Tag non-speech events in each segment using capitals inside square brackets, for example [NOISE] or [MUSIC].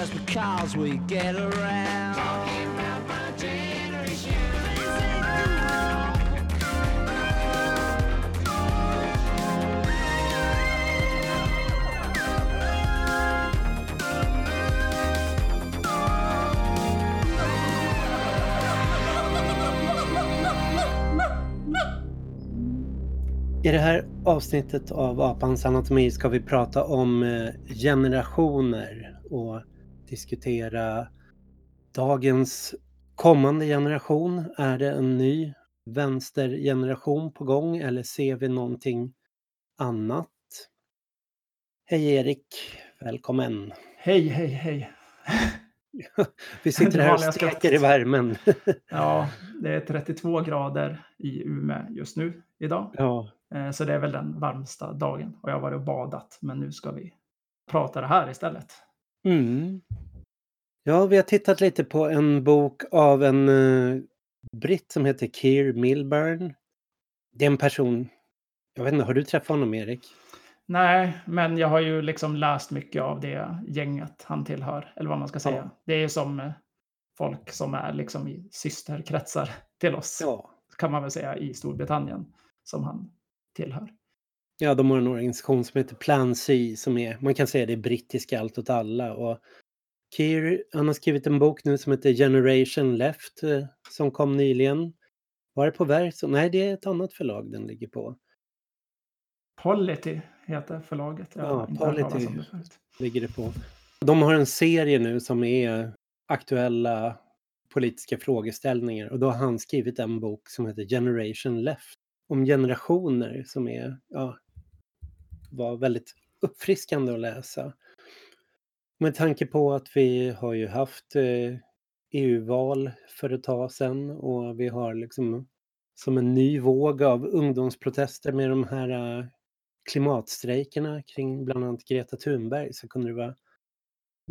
Just because we get around. Talking about my generation. I det här avsnittet av Apans anatomi ska vi prata om eh, generationer och diskutera dagens kommande generation. Är det en ny vänstergeneration på gång eller ser vi någonting annat? Hej Erik, välkommen. Hej, hej, hej. [LAUGHS] Vi sitter här och [LAUGHS] steker skrattet. i värmen. [LAUGHS] Ja, det är 32 grader i Umeå just nu idag. Ja, Eh, Så det är väl den varmsta dagen. Och jag har varit och badat, men nu ska vi prata det här istället. Mm. Ja, vi har tittat lite på en bok av en uh, britt som heter Keir Milburn. Det är en person, jag vet inte, har du träffat honom Erik? Nej, men jag har ju liksom läst mycket av det gänget han tillhör, eller vad man ska säga. Ja. Det är som eh, folk som är liksom i systerkretsar till oss, Ja. kan man väl säga, i Storbritannien som han tillhör. Ja, de har en organisation som heter Plan C som är, man kan säga det är brittiska allt åt alla. Och Keir, han har skrivit en bok nu som heter Generation Left eh, som kom nyligen. Var det på Verso? Nej, det är ett annat förlag den ligger på. Polity heter förlaget. Ja, talas Polity. ligger det på. De har en serie nu som är aktuella politiska frågeställningar och då har han skrivit en bok som heter Generation Left om generationer som är, ja, var väldigt uppfriskande att läsa. Med tanke på att vi har ju haft eh, EU-val för ett tag sedan och vi har liksom som en ny våg av ungdomsprotester med de här eh, klimatstrejkerna kring bland annat Greta Thunberg så kunde det vara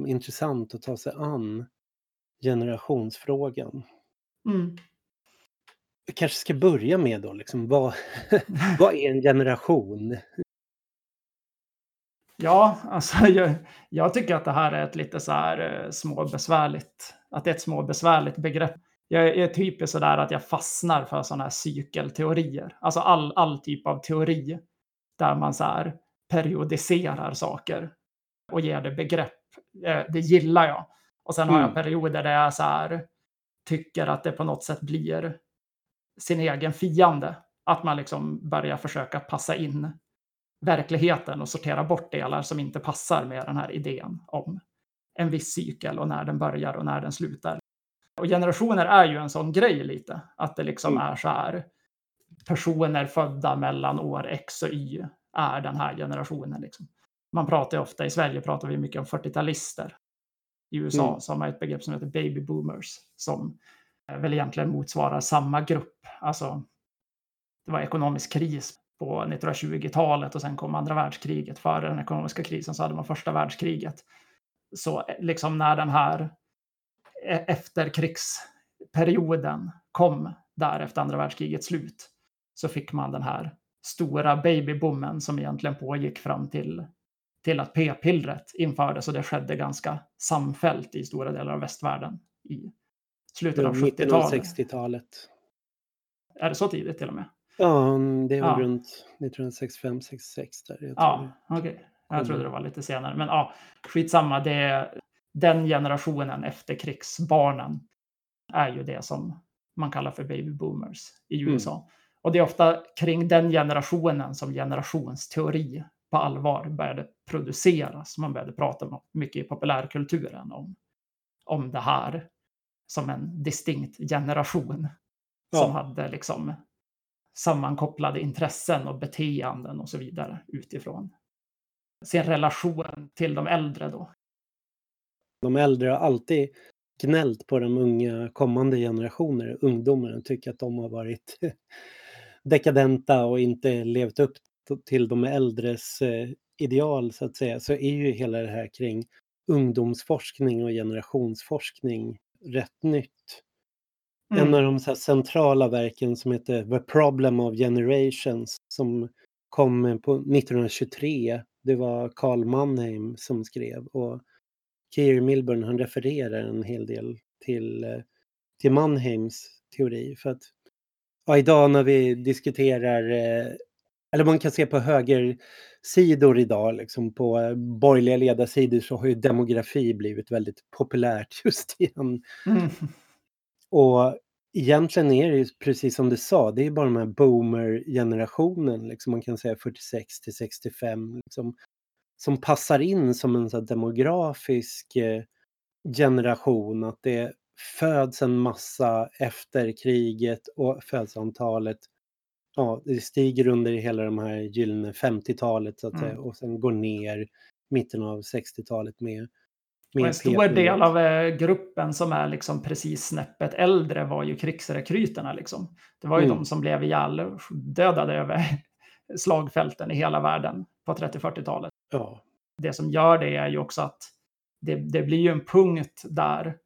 intressant att ta sig an generationsfrågan. Mm. Vi kanske ska börja med då, liksom, vad, [LAUGHS] vad är en generation? Ja, alltså [LAUGHS] jag, jag tycker att det här är ett lite så här eh, småbesvärligt, att det är ett småbesvärligt begrepp. Jag är typiskt så där att jag fastnar för sådana här cykelteorier, alltså all, all typ av teori där man så här periodiserar saker och ger det begrepp. Eh, Det gillar jag. Och sen har jag Mm. perioder där jag så här tycker att det på något sätt blir sin egen fiende. Att man liksom börjar försöka passa in verkligheten och sortera bort delar som inte passar med den här idén om en viss cykel och när den börjar och när den slutar. Och generationer är ju en sån grej lite, att det liksom Mm. är så här personer födda mellan år X och Y är den här generationen. Liksom. Man pratar ju ofta, i Sverige pratar vi mycket om 40-talister. I USA Mm. så har man ett begrepp som heter baby boomers som eh, väl egentligen motsvarar samma grupp. Alltså, det var ekonomisk kris på 1920-talet och sen kom andra världskriget. Före den ekonomiska krisen så hade man första världskriget. Så eh, liksom när den här eh, efterkrigsperioden kom där efter andra världskrigets slut så fick man den här stora babyboomen som egentligen pågick fram till, till att p-pillret infördes och det skedde ganska samfällt i stora delar av västvärlden i slutet av Mitten av 70-talet. 60-talet. Är det så tidigt till och med? Ja, det var Ja. runt 1965-66 där. Jag tror Ja, okej. Jag Kommer. trodde det var lite senare. Men ja, skitsamma. Det är, den generationen efterkrigsbarnen är ju det som man kallar för baby boomers i Mm. USA. Och det är ofta kring den generationen som generationsteori på allvar började produceras. Man började prata om- mycket i populärkulturen om, om det här som en distinkt generation som Ja. hade liksom sammankopplade intressen och beteenden och så vidare utifrån sin relation till de äldre då. De äldre har alltid gnällt på de unga kommande generationer, ungdomarna, och tycker att de har varit [LAUGHS] dekadenta och inte levt upp till de äldres eh, ideal så att säga, så är ju hela det här kring ungdomsforskning och generationsforskning rätt nytt. En Mm. av de så centrala verken som heter The Problem of Generations som kom på 1923 Det var Carl Mannheim som skrev och Keir Milburn han refererar en hel del till, eh, till Mannheims teori. För att ja, idag när vi diskuterar, eh, eller man kan se på högersidor idag, liksom på eh, borgerliga ledarsidor så har ju demografi blivit väldigt populärt [LAUGHS] just igen. Mm. Och egentligen är det ju precis som du sa, det är bara den här boomer-generationen, liksom man kan säga 46 till 65, liksom, som passar in som en så demografisk eh, generation. Att det föds en massa efter kriget och födselseantalet ja, det stiger under hela de här gyllene 50-talet så att säga, Mm. och sen går ner mitten av 60-talet med, Och en stor del av eh, gruppen som är liksom precis snäppet äldre var ju krigsrekryterna. Liksom. Det var ju Mm. de som blev ihjäldödade över [LAUGHS] slagfälten i hela världen på 30-40-talet. Ja, Det som gör det är ju också att det, det blir ju en punkt där,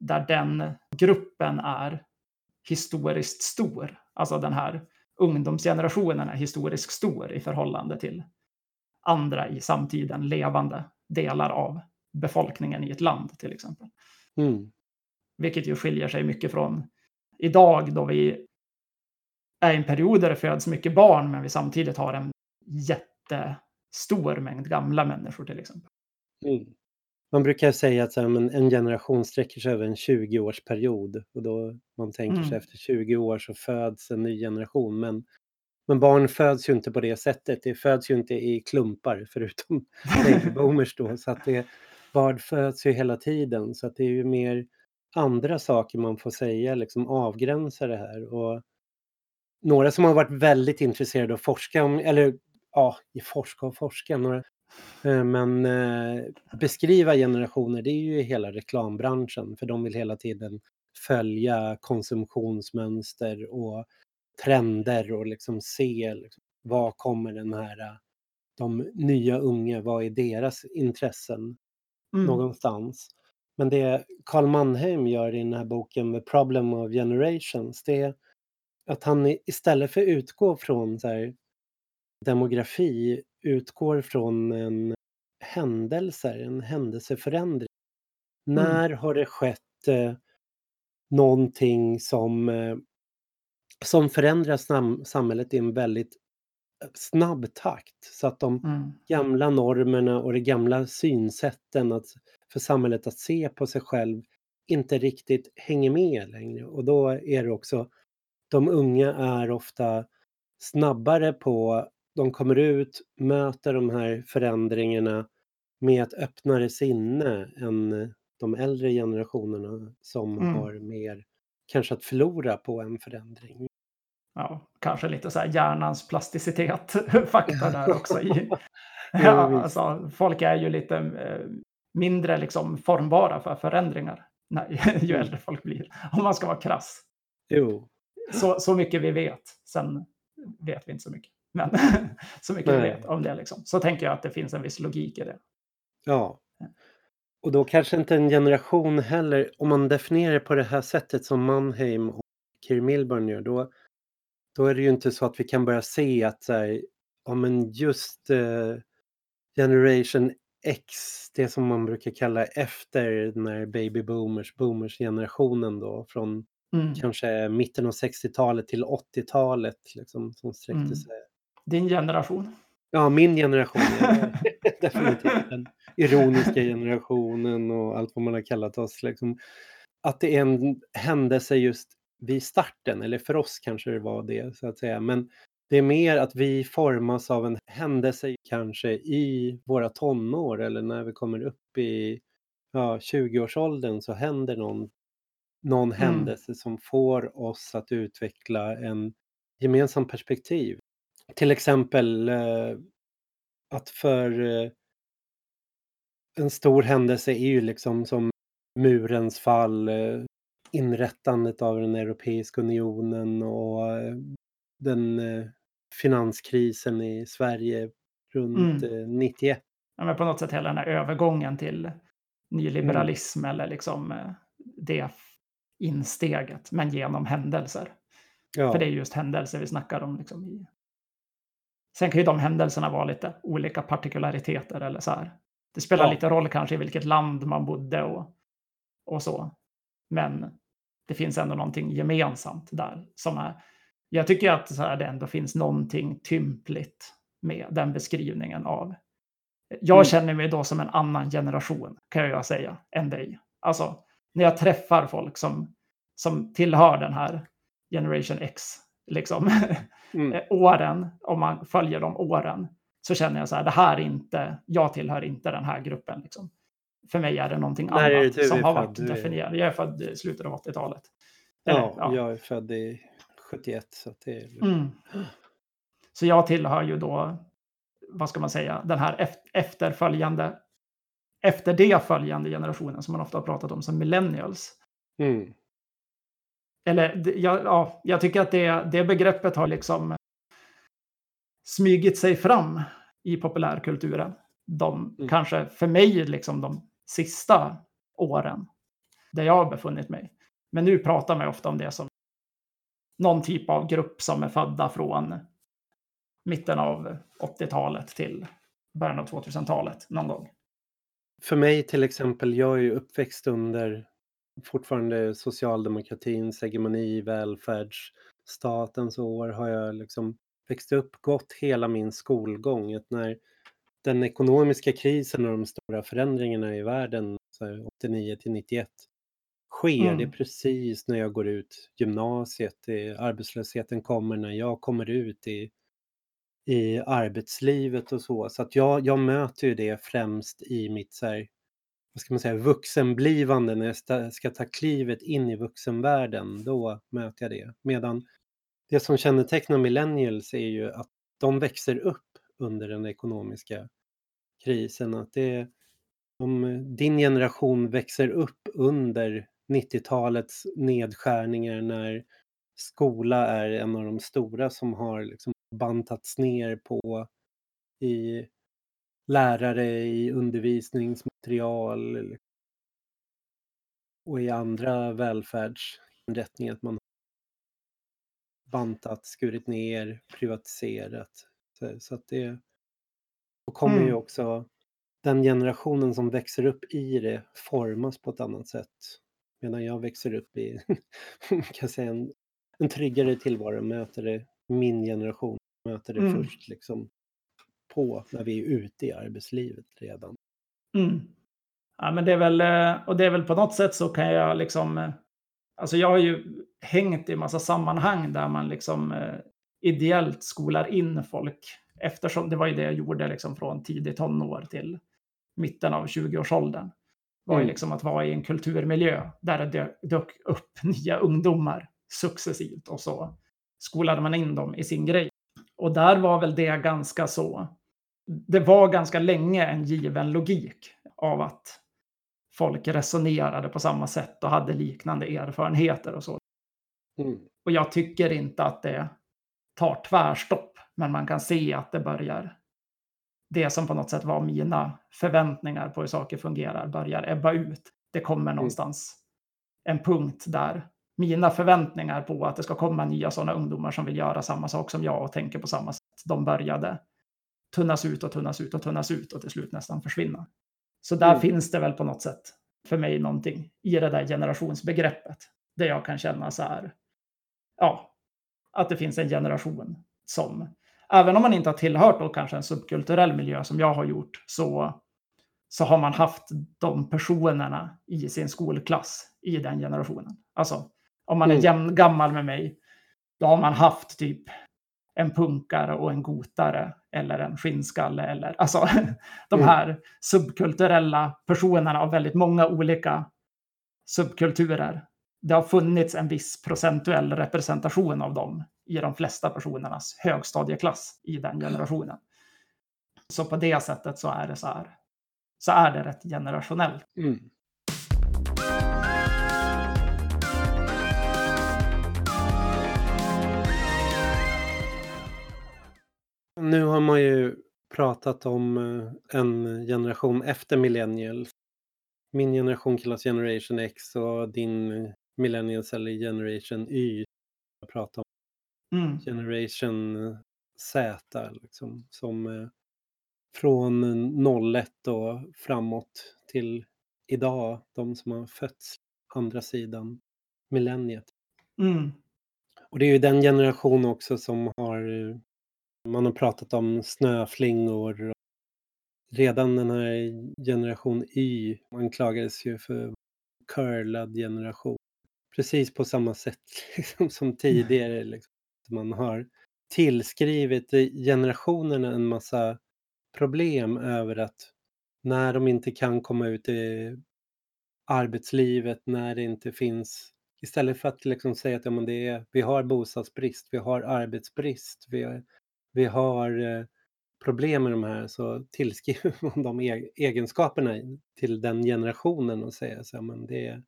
där den gruppen är historiskt stor. Alltså den här ungdomsgenerationen är historiskt stor i förhållande till andra i samtiden levande delar av befolkningen i ett land till exempel. mm. Vilket ju skiljer sig mycket från idag då vi är i en period där det föds mycket barn men vi samtidigt har en jättestor mängd gamla människor till exempel. Mm. Man brukar säga att en generation sträcker sig över en 20-årsperiod och då man tänker sig Mm. efter 20 år så föds en ny generation. Men, men barn föds ju inte på det sättet. Det föds ju inte i klumpar förutom [LAUGHS] boomers då. Så att det, barn föds ju hela tiden. Så att det är ju mer andra saker man får säga, liksom avgränsa det här. Och några som har varit väldigt intresserade av att forska om, eller ja, forska och forska, några, eh, men eh, beskriva generationer, det är ju hela reklambranschen, för de vill hela tiden följa konsumtionsmönster och trender och liksom se liksom, vad kommer den här, de nya unga, vad är deras intressen Mm. någonstans. Men det Carl Mannheim gör i den här boken The Problem of Generations, det är att han istället för att utgå från så här, demografi utgår från en händelser, en händelseförändring. När har det skett eh, någonting som, eh, som förändrar sam- samhället i en väldigt snabb takt så att de Mm. gamla normerna och de gamla synsätten att, för samhället att se på sig själv inte riktigt hänger med längre. Och då är det också, de unga är ofta snabbare på, de kommer ut, möter de här förändringarna med ett öppnare sinne än de äldre generationerna som Mm. har mer kanske att förlora på en förändring. Ja, kanske lite så här hjärnans plasticitet [LAUGHS] faktor där också. I. [LAUGHS] [LAUGHS] Ja, alltså, folk är ju lite eh, mindre liksom formbara för förändringar när, ju Mm. äldre folk blir. Om man ska vara krass. Jo, Så, så mycket vi vet. Sen vet vi inte så mycket. Men så mycket vi Nej. vet om det. Liksom. Så tänker jag att det finns en viss logik i det. Ja. Och då kanske inte en generation heller, om man definierar det på det här sättet som Mannheim och Keir Milburn gör, då, då är det ju inte så att vi kan börja se att så här, ja, men just eh, Generation X, det som man brukar kalla efter den här baby boomers, boomers generationen då, från Mm. kanske mitten av 60-talet till 80-talet, liksom, som sträckte Mm. sig Din generation. Ja, min generation [LAUGHS] [LAUGHS] definitivt den ironiska generationen och allt vad man har kallat oss. Liksom. Att det är en händelse just vid starten, eller för oss kanske det var det så att säga. Men det är mer att vi formas av en händelse kanske i våra tonår eller när vi kommer upp i ja, 20-årsåldern så händer någon, någon Mm. händelse som får oss att utveckla en gemensam perspektiv. Till exempel eh, att för eh, en stor händelse är ju liksom som murens fall, eh, inrättandet av den Europeiska unionen och eh, den eh, finanskrisen i Sverige runt Mm. eh, 91. Ja, men på något sätt hela den här övergången till nyliberalism eller liksom eh, det insteget, men genom händelser. Ja, För det är just händelser vi snackar om liksom i, Sen kan ju de händelserna vara lite olika partikulariteter eller så här. Det spelar Ja. lite roll kanske i vilket land man bodde och, och så. Men det finns ändå någonting gemensamt där som är. Jag tycker att så här, det ändå finns någonting tympligt med den beskrivningen av. Jag Mm. känner mig då som en annan generation kan jag säga än dig. Alltså när jag träffar folk som, som tillhör den här generation X, liksom [LAUGHS] Mm. eh, åren, om man följer de åren, så känner jag så här, det här är inte, jag tillhör inte den här gruppen. Liksom. För mig är det någonting det annat du som har varit är- definierad. Jag är född i slutet av 80-talet. Eller, Ja, ja. jag är född i 71 så det är... Mm. Så jag tillhör ju då, vad ska man säga, den här ef- efterföljande, efter det följande generationen som man ofta har pratat om som millennials. Mm. Eller det- ja, ja, jag tycker att det, det begreppet har liksom smygit sig fram i populärkulturen. De Mm. kanske för mig liksom de sista åren där jag har befunnit mig. Men nu pratar man ofta om det som någon typ av grupp som är födda från mitten av 80-talet till början av 2000-talet någon gång. För mig till exempel, jag är ju uppväxt under fortfarande socialdemokratins hegemoni, välfärdsstatens år har jag liksom växt upp, gått hela min skolgång. Att när den ekonomiska krisen och de stora förändringarna i världen, så här 89 till 91, sker Mm. det precis när jag går ut gymnasiet. Det, arbetslösheten kommer när jag kommer ut i, i arbetslivet och så. Så att jag, jag möter ju det främst i mitt så här, vad ska man säga, vuxenblivande, när jag ska ta klivet in i vuxenvärlden, då möter jag det. Medan det som kännetecknar millennials är ju att de växer upp under den ekonomiska krisen. Att det, om eh, din generation växer upp under 90-talets nedskärningar när skola är en av de stora som har liksom bantats ner på i lärare, i undervisningsmaterial och i andra välfärdsinrättningar. Att man har bantat, skurit ner, privatiserat. Så, så att det då kommer ju Mm. också den generationen som växer upp i det formas på ett annat sätt. Medan jag växer upp i [LAUGHS] kan säga, en, en tryggare tillvaro, möter det, min generation möter det Mm. först liksom på när vi är ute i arbetslivet redan. Mm. Ja, men det är väl, eh, och det är väl på något sätt så kan jag liksom, eh, alltså jag har ju hängt i massa sammanhang där man liksom eh, ideellt skolar in folk eftersom det var ju det jag gjorde liksom från tidigt tonår till mitten av 20-årsåldern. var ju Mm. liksom att vara i en kulturmiljö där det dök, dök upp [LAUGHS] nya ungdomar successivt och så skolade man in dem i sin grej. Och där var väl det ganska så, det var ganska länge en given logik av att folk resonerade på samma sätt och hade liknande erfarenheter och så. Mm. Och jag tycker inte att det tar tvärstopp, men man kan se att det börjar. Det som på något sätt var mina förväntningar på hur saker fungerar börjar ebba ut. Det kommer någonstans en punkt där mina förväntningar på att det ska komma nya sådana ungdomar som vill göra samma sak som jag och tänker på samma sätt, de började tunnas ut och tunnas ut och tunnas ut och till slut nästan försvinna. Så där Mm. finns det väl på något sätt för mig någonting i det där generationsbegreppet. Där jag kan känna så här, ja, att det finns en generation som, även om man inte har tillhört då kanske en subkulturell miljö som jag har gjort, så, så har man haft de personerna i sin skolklass i den generationen. Alltså, om man är Mm. jämngammal med mig, då har man haft typ en punkare och en gotare eller en skinnskalle eller alltså [LAUGHS] de Mm. här subkulturella personerna av väldigt många olika subkulturer. Det har funnits en viss procentuell representation av dem i de flesta personernas högstadieklass i den generationen. Så på det sättet så är det så här. Så är det rätt generationellt. Mm. Nu har man ju pratat om eh, en generation efter millennials. Min generation kallas generation X och din eh, millennials eller generation Y. Jag pratar om Mm. generation Z liksom, som eh, från 01 och framåt till idag, de som har fötts andra sidan millenniet. Mm. Och det är ju den generation också som har, man har pratat om snöflingor. Och redan den här generation Y anklagades ju för curlad generation. Precis på samma sätt [LAUGHS] liksom, som tidigare. Liksom. Man har tillskrivit generationerna en massa problem över att när de inte kan komma ut i arbetslivet, när det inte finns Istället för att liksom säga att ja, men det är, vi har bostadsbrist, vi har arbetsbrist, vi har, vi har eh, problem med de här så tillskriver [LAUGHS] man de e-, egenskaperna till den generationen och säger så men det är,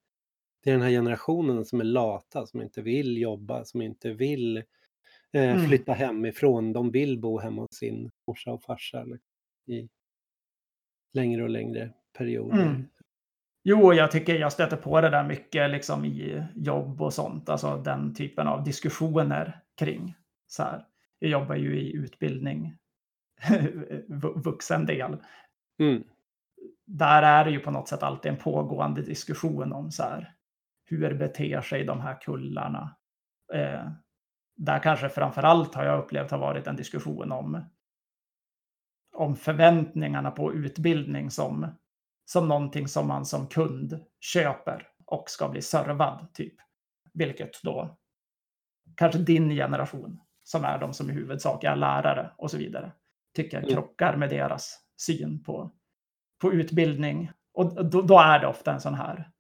det är den här generationen som är lata, som inte vill jobba, som inte vill eh, Mm. flytta hemifrån. De vill bo hemma hos sin morsa och farsa liksom, i längre och längre perioder. Mm. Jo, jag tycker jag stöter på det där mycket liksom i jobb och sånt. Alltså den typen av diskussioner kring så här. Jag jobbar ju i utbildning, [LAUGHS] vu- vuxen del. Mm. Där är det ju på något sätt alltid en pågående diskussion om så här. Hur beter sig de här kullarna? Eh, där kanske framför allt har jag upplevt har varit en diskussion om om förväntningarna på utbildning som som någonting som man som kund köper och ska bli servad, typ. Vilket då kanske din generation, som är de som i huvudsak är lärare och så vidare, tycker Mm. krockar med deras syn på, på utbildning. Och då, då är det ofta en sån här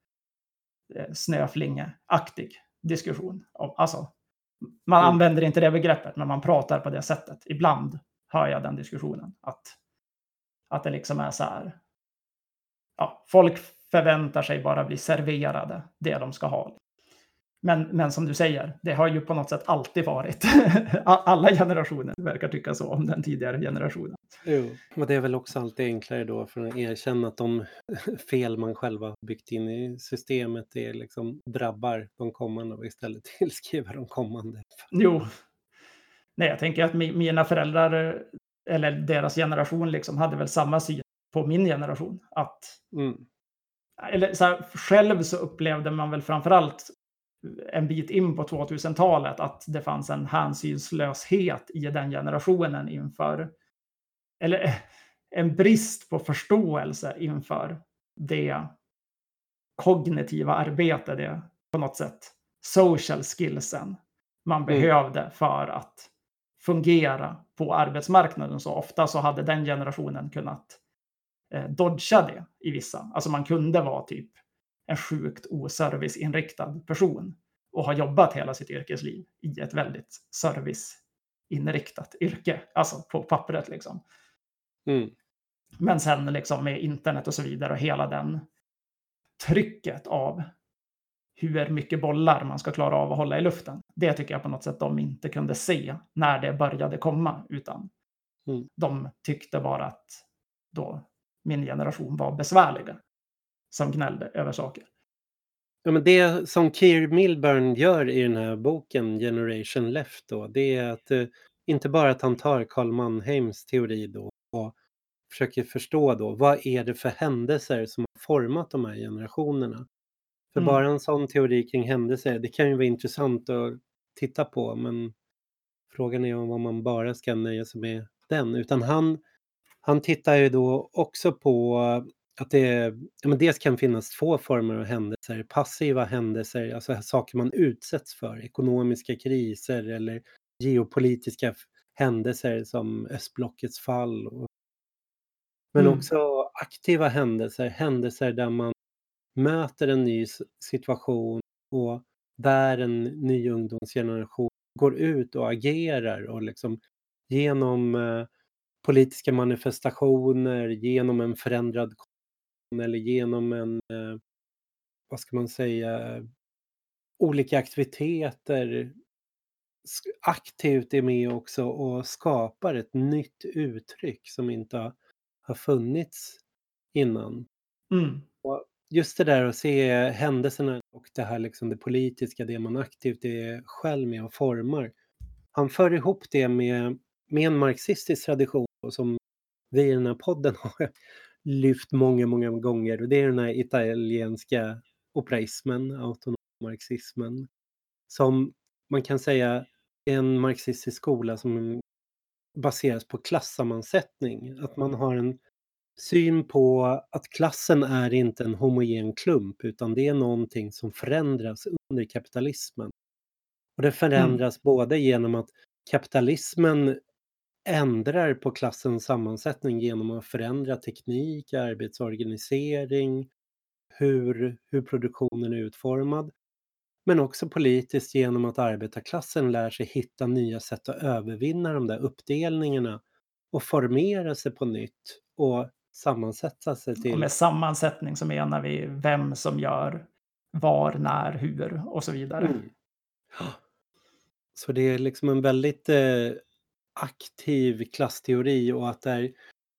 eh, snöflingeaktig diskussion. Om, alltså, man Mm. använder inte det begreppet, men man pratar på det sättet. Ibland hör jag den diskussionen. Att, att det liksom är så här, ja, folk förväntar sig bara bli serverade det de ska ha. Men, men som du säger, det har ju på något sätt alltid varit. [LAUGHS] Alla generationer verkar tycka så om den tidigare generationen. Jo, och det är väl också alltid enklare då för att erkänna att de [LAUGHS] fel man själv har byggt in i systemet är liksom drabbar de kommande och istället [LAUGHS] tillskriva de kommande. Jo, nej, jag tänker att mi- mina föräldrar eller deras generation liksom hade väl samma syn på min generation. Att Mm. eller så här, själv så upplevde man väl framförallt en bit in på 2000-talet att det fanns en hänsynslöshet i den generationen inför, eller eh, en brist på förståelse inför det kognitiva arbete, det på något sätt social skillsen man Mm. behövde för att fungera på arbetsmarknaden. Så ofta så hade den generationen kunnat eh, dodga det i vissa. Alltså man kunde vara typ en sjukt oserviceinriktad person och ha jobbat hela sitt yrkesliv i ett väldigt serviceinriktat yrke, alltså på pappret liksom. Mm. Men sen liksom med internet och så vidare och hela den trycket av hur mycket bollar man ska klara av att hålla i luften. Det tycker jag på något sätt de inte kunde se när det började komma, utan Mm. de tyckte bara att då min generation var besvärliga som gnällde över saker. Ja, men det som Keir Milburn gör i den här boken Generation Left då, det är att eh, inte bara att han tar Karl Mannheims teori då och försöker förstå då vad är det för händelser som har format de här generationerna. För Mm. bara en sån teori kring händelser, det kan ju vara intressant att titta på men frågan är om man bara ska nöja sig med den. Utan han, han tittar ju då också på att det ja, men dels kan finnas två former av händelser. Passiva händelser, alltså saker man utsätts för. Ekonomiska kriser eller geopolitiska händelser som östblockets fall. Och, men Mm. också aktiva händelser, händelser där man möter en ny situation och där en ny ungdomsgeneration går ut och agerar och liksom genom eh, politiska manifestationer, genom en förändrad eller genom en, eh, vad ska man säga, olika aktiviteter aktivt är med också och skapar ett nytt uttryck som inte har, har funnits innan. Mm. Just det där att se händelserna och det här liksom det politiska, det man aktivt är själv med och formar. Han för ihop det med med en marxistisk tradition som vi i den här podden [LAUGHS] har lyft många, många gånger och det är den här italienska operaismen, autonommarxismen, som man kan säga är en marxistisk skola som baseras på klassammansättning. Att man har en syn på att klassen är inte en homogen klump utan det är någonting som förändras under kapitalismen. Och det förändras mm. både genom att kapitalismen ändrar på klassens sammansättning genom att förändra teknik, arbetsorganisering, hur, hur produktionen är utformad. Men också politiskt genom att arbetarklassen lär sig hitta nya sätt att övervinna de där uppdelningarna och formera sig på nytt och sammansätta sig till... Och med sammansättning så menar vi vem som gör var, när, hur och så vidare. Mm. Så det är liksom en väldigt eh, aktiv klassteori och att det är,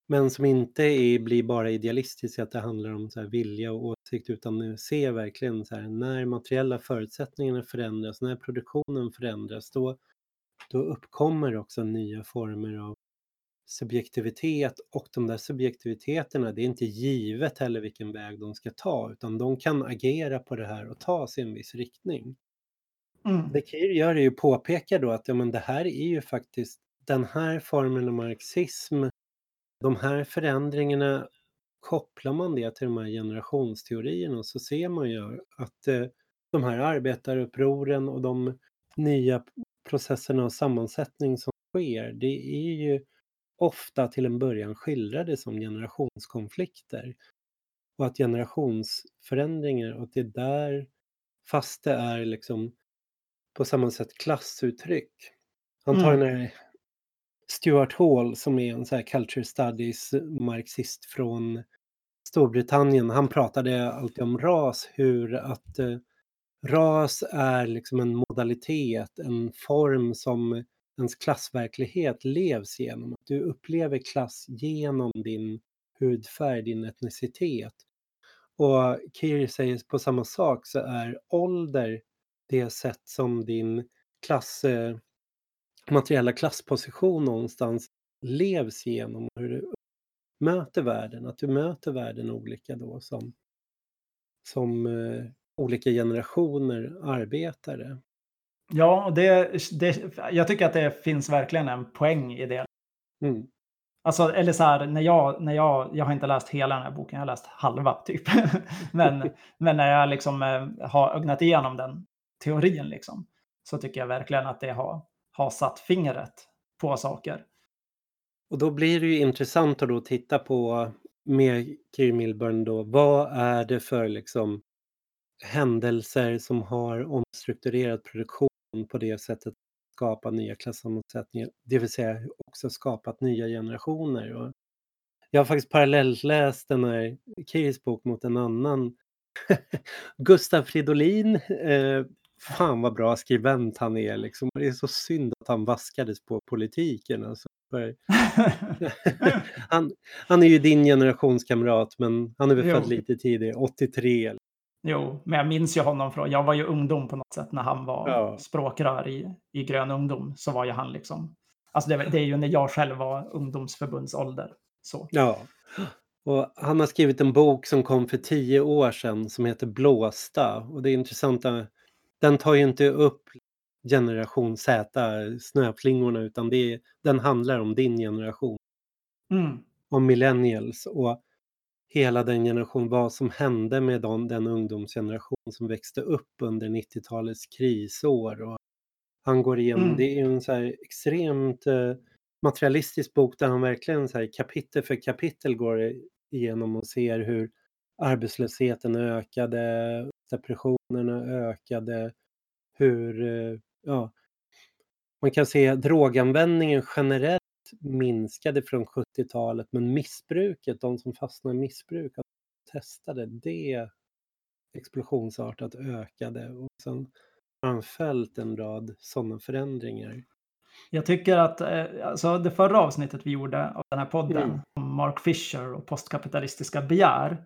men som inte är, blir bara idealistisk, att det handlar om så här vilja och åsikt, utan nu ser verkligen så här, när materiella förutsättningarna förändras, när produktionen förändras, då, då uppkommer också nya former av subjektivitet och de där subjektiviteterna, det är inte givet heller vilken väg de ska ta, utan de kan agera på det här och ta sig en viss riktning. Mm. Det Kir gör är ju påpeka då att ja, men det här är ju faktiskt den här formen av marxism, de här förändringarna, kopplar man det till de här generationsteorierna så ser man ju att eh, de här arbetarupproren och de nya processerna och sammansättning som sker, det är ju ofta till en början skildrade som generationskonflikter. Och att generationsförändringar, och det är där, fast det är liksom på samma sätt klassuttryck. Han tar mm. den här Stuart Hall som är en så här culture studies marxist från Storbritannien. Han pratade alltid om ras, hur att eh, ras är liksom en modalitet, en form som ens klassverklighet levs genom. Att du upplever klass genom din hudfärg, din etnicitet. Och Keir säger på samma sak så är ålder det sätt som din klass, eh, materiella klassposition någonstans levs genom hur du möter världen, att du möter världen olika då som, som eh, olika generationer arbetare. Ja, det, det, jag tycker att det finns verkligen en poäng i det. Mm. Alltså, eller så här, när jag, när jag, jag har inte läst hela den här boken, jag har läst halva typ. [LAUGHS] men, men när jag liksom eh, har ögnat igenom den teorin liksom, så tycker jag verkligen att det har, har satt fingret på saker. Och då blir det ju intressant att då titta på med Kiri Milburn då, vad är det för liksom händelser som har omstrukturerat produktion på det sättet skapa nya klassammansättningar, det vill säga också skapat nya generationer. Och jag har faktiskt parallellt läst den här Kiris bok mot en annan [LAUGHS] Gustav Fridolin. Eh, fan vad bra skribent han är liksom. Det är så synd att han vaskades på politiken. Alltså. [LAUGHS] [LAUGHS] han, han är ju din generationskamrat men han är väl född lite tidigare, 83. Jo, men jag minns ju honom från, jag var ju ungdom på något sätt när han var ja. språkrör i, i Grön ungdom. Så var ju han liksom, alltså det, det är ju när jag själv var ungdomsförbundsålder. Så. Ja, och han har skrivit en bok som kom för tio år sedan som heter Blåsta. Och det är intressant, den tar ju inte upp generation Z, snöflingorna, utan det är, den handlar om din generation. Mm. Om millennials. Och hela den generation, vad som hände med den, den ungdomsgeneration som växte upp under 90-talets krisår. Och han går igenom, mm. det är en så här extremt eh, materialistisk bok där han verkligen så här, kapitel för kapitel går igenom och ser hur arbetslösheten ökade, depressionerna ökade, hur, eh, ja, man kan se droganvändningen generellt minskade från 70-talet men missbruket, de som fastnade i missbruk, att testade, det explosionsartat ökade och sen har han följt en rad sådana förändringar. Jag tycker att eh, alltså det förra avsnittet vi gjorde av den här podden mm. om Mark Fisher och postkapitalistiska begär.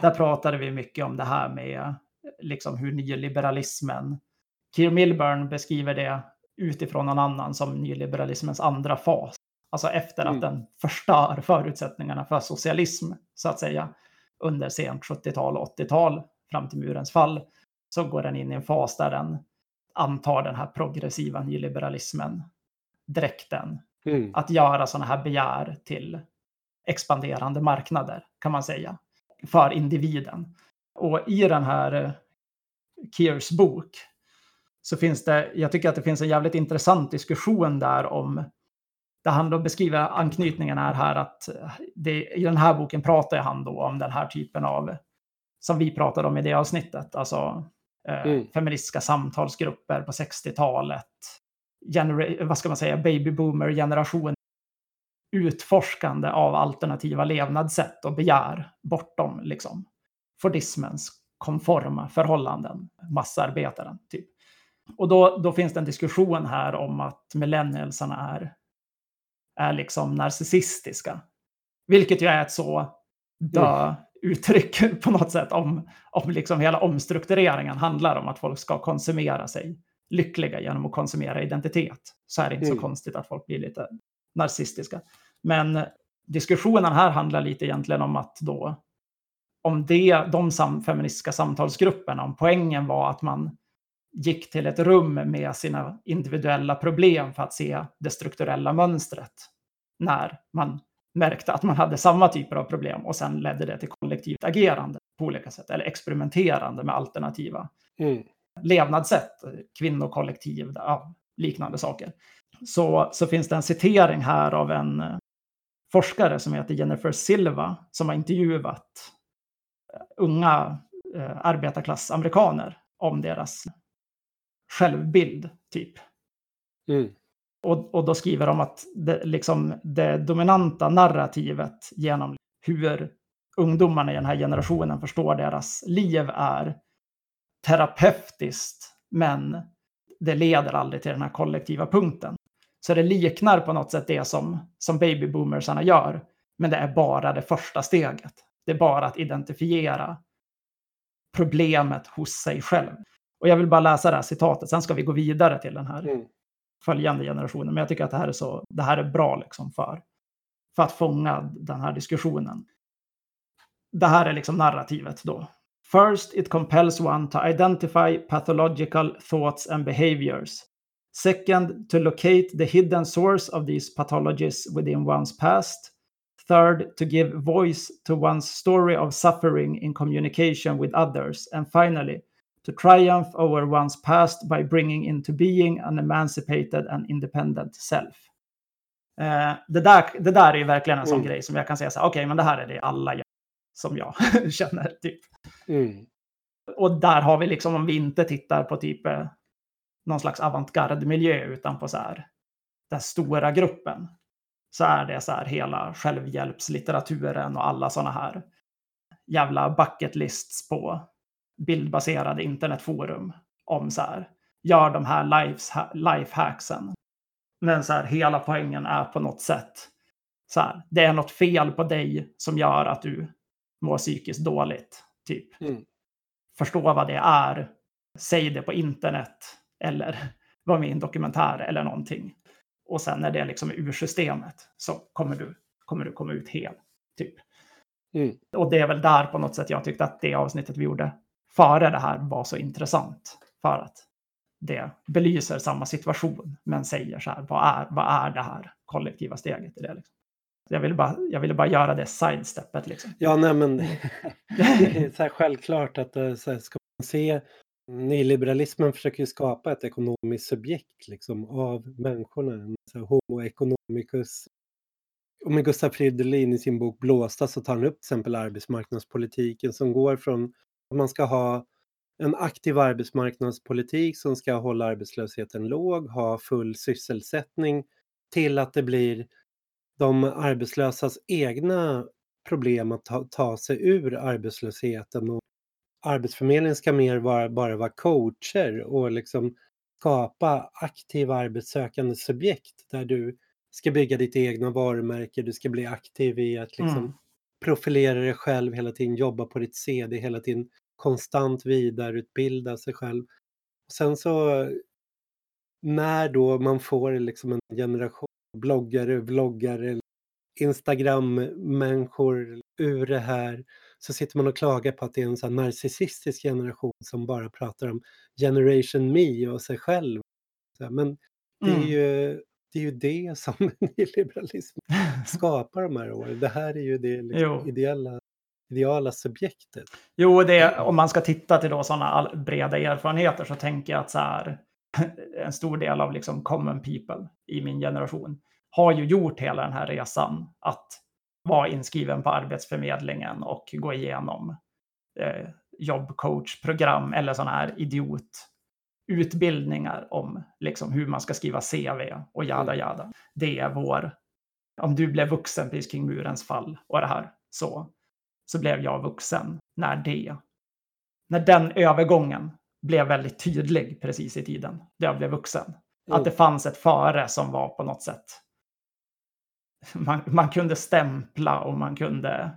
Där pratade vi mycket om det här med liksom hur nyliberalismen, Keir Milburn beskriver det utifrån någon annan som nyliberalismens andra fas. Alltså efter att Mm. den förstör förutsättningarna för socialism, så att säga, under sent 70-tal och 80-tal fram till murens fall, så går den in i en fas där den antar den här progressiva nyliberalismen, dräkten, Mm. att göra sådana här begär till expanderande marknader, kan man säga, för individen. Och i den här eh, Kears bok så finns det, jag tycker att det finns en jävligt intressant diskussion där om, där han då beskriver anknytningen är här att det, i den här boken pratar han då om den här typen av, som vi pratade om i det avsnittet, alltså eh, Mm. feministiska samtalsgrupper på 60-talet, genera- vad ska man säga, baby boomer generation utforskande av alternativa levnadssätt och begär bortom liksom fordismens konforma förhållanden, massarbetaren typ. Och då, då finns det en diskussion här om att millennialsarna är, är liksom narcissistiska. Vilket ju är ett så dö uttryck [LAUGHS] på något sätt om, om liksom hela omstruktureringen handlar om att folk ska konsumera sig lyckliga genom att konsumera identitet. Så är det inte Mm. så konstigt att folk blir lite narcissistiska. Men diskussionen här handlar lite egentligen om att då om det, de sam, feministiska samtalsgrupperna, om poängen var att man gick till ett rum med sina individuella problem för att se det strukturella mönstret när man märkte att man hade samma typer av problem och sen ledde det till kollektivt agerande på olika sätt eller experimenterande med alternativa Mm. levnadssätt, kvinnokollektiv, ja, liknande saker. Så, så finns det en citering här av en eh, forskare som heter Jennifer Silva som har intervjuat unga eh, arbetarklassamerikaner om deras självbild, typ. Mm. Och, och då skriver de att det, liksom, det dominanta narrativet genom hur ungdomarna i den här generationen förstår deras liv är terapeutiskt, men det leder aldrig till den här kollektiva punkten. Så det liknar på något sätt det som, som babyboomersarna gör, men det är bara det första steget. Det är bara att identifiera problemet hos sig själv. Och jag vill bara läsa det här citatet, sen ska vi gå vidare till den här Mm. följande generationen. Men jag tycker att det här är, så, det här är bra liksom för, för att fånga den här diskussionen. Det här är liksom narrativet då. First, it compels one to identify pathological thoughts and behaviors. Second, to locate the hidden source of these pathologies within one's past. Third, to give voice to one's story of suffering in communication with others. And finally, to triumph over one's past by bringing into being an emancipated and independent self. Eh, det, där, det där är ju verkligen en sån Mm. grej som jag kan säga så här, okej, men det här är det alla gör, som jag [LAUGHS] känner. Typ. Mm. Och där har vi liksom, om vi inte tittar på typ eh, någon slags avantgarde-miljö utan på så här, den stora gruppen, så är det så här hela självhjälpslitteraturen och alla sådana här jävla bucket lists på bildbaserade internetforum om så här, gör de här lives, lifehacksen. Men så här, hela poängen är på något sätt så här, det är något fel på dig som gör att du mår psykiskt dåligt. Typ. Mm. Förstå vad det är, säg det på internet eller [LAUGHS] var med i en dokumentär eller någonting. Och sen när det liksom är ur systemet så kommer du, kommer du komma ut hel. Typ. Mm. Och det är väl där på något sätt jag tyckte att det avsnittet vi gjorde före det här var så intressant. För att det belyser samma situation men säger så här, vad är, vad är det här kollektiva steget i det? Liksom? Jag, ville bara, jag ville bara göra det sidesteppet. Liksom. Ja, nej men [LAUGHS] [LAUGHS] det är så här självklart att eh, så här, ska man se nyliberalismen försöker ju skapa ett ekonomiskt subjekt liksom av människorna. En Så här, homo economicus. Och med Gustav Fridolin i sin bok Blåsta så tar han upp till exempel arbetsmarknadspolitiken som går från att man ska ha en aktiv arbetsmarknadspolitik som ska hålla arbetslösheten låg, ha full sysselsättning till att det blir de arbetslösas egna problem att ta, ta sig ur arbetslösheten. Och Arbetsförmedlingen ska mer vara, bara vara coacher och liksom skapa aktiva arbetssökande subjekt där du ska bygga ditt egna varumärke, du ska bli aktiv i att liksom Mm. profilera dig själv hela tiden, jobba på ditt CD hela tiden, konstant vidareutbilda sig själv. Sen så när då man får liksom en generation bloggare, vloggare, Instagram-människor ur det här så sitter man och klagar på att det är en sån narcissistisk generation som bara pratar om generation me och sig själv. Men det är Mm. ju det, är ju det [LAUGHS] som nyliberalism skapar de här åren. Det här är ju det liksom ideala, ideala subjektet. Jo, det, om man ska titta till då sådana breda erfarenheter så tänker jag att så här, [LAUGHS] en stor del av liksom common people i min generation har ju gjort hela den här resan att vara inskriven på Arbetsförmedlingen och gå igenom eh, jobbcoachprogram eller sådana här idiotutbildningar om liksom hur man ska skriva CV och jada jada. Det är vår, om du blev vuxen precis kring murens fall och det här, så, så blev jag vuxen när det, när den övergången blev väldigt tydlig precis i tiden, när jag blev vuxen. Att det fanns ett före som var på något sätt [LAUGHS] man, man kunde stämpla och man kunde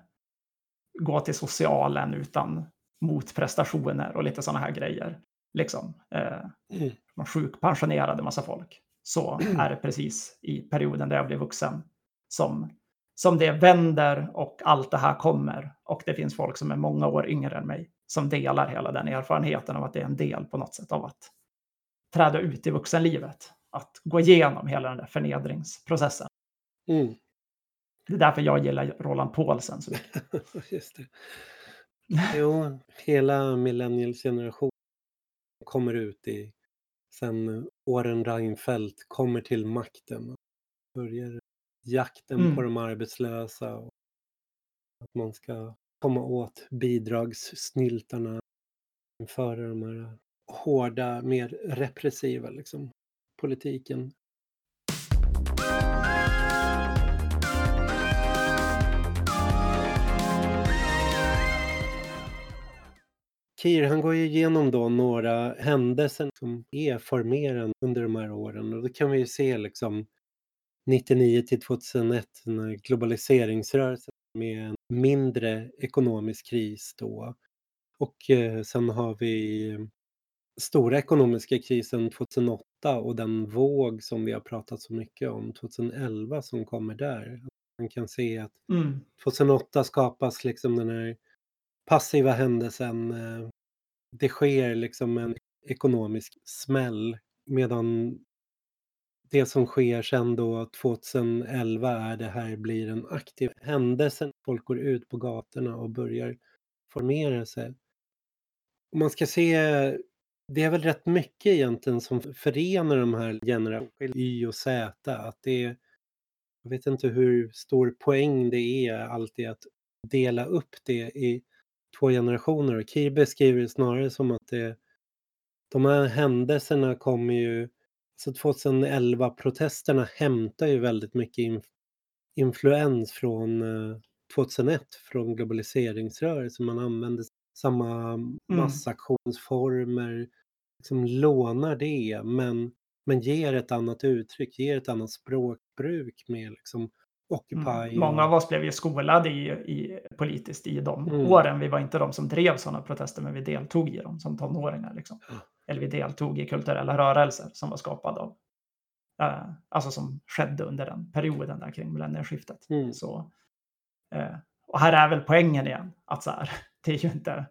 gå till socialen utan motprestationer och lite sådana här grejer. Liksom. Eh, Mm. man sjukpensionerade massa folk. Så är det precis i perioden där jag blev vuxen som, som det vänder och allt det här kommer. Och det finns folk som är många år yngre än mig som delar hela den erfarenheten av att det är en del på något sätt av att träda ut i vuxenlivet. Att gå igenom hela den där förnedringsprocessen. Mm. Det är därför jag gillar Roland Paulsen så mycket. [LAUGHS] Just det. Jo, hela millennials-generationen kommer ut i sen åren Reinfeldt kommer till makten börjar jakten på Mm. de arbetslösa och att man ska komma åt bidragssnyltarna, införa de här hårda, mer repressiva liksom, politiken. Kir, han går ju igenom då några händelser som är formerande under de här åren och då kan vi ju se liksom 99 till 2001 när globaliseringsrörelsen med en mindre ekonomisk kris då. Och eh, sen har vi stora ekonomiska krisen 2008 och den våg som vi har pratat så mycket om 2011 som kommer där. Man kan se att Mm. 2008 skapas liksom den här passiva händelsen. Eh, det sker liksom en ekonomisk smäll medan det som sker sen då 2011 är det här blir en aktiv händelse. Folk går ut på gatorna och börjar formera sig. Man ska se, det är väl rätt mycket egentligen som förenar de här generationerna Y och Z. Att det är, jag vet inte hur stor poäng det är alltid att dela upp det i två generationer. Och Kir beskriver det snarare som att det, de här händelserna kommer ju, så 2011-protesterna hämtar ju väldigt mycket inf influens från eh, 2001, från globaliseringsrörelsen. Man använder samma massaktionsformer, liksom lånar det, men, men ger ett annat uttryck, ger ett annat språkbruk med liksom Occupy. Mm. Många av oss blev ju skolade i, i, politiskt i de Mm. åren. Vi var inte de som drev sådana protester, men vi deltog i dem som tonåringar. Liksom. Ja. Eller vi deltog i kulturella rörelser som var skapade av, eh, alltså som skedde under den perioden där kring millennieskiftet. Mm. Så, eh, och här är väl poängen igen, att så här, [LAUGHS] det är ju inte,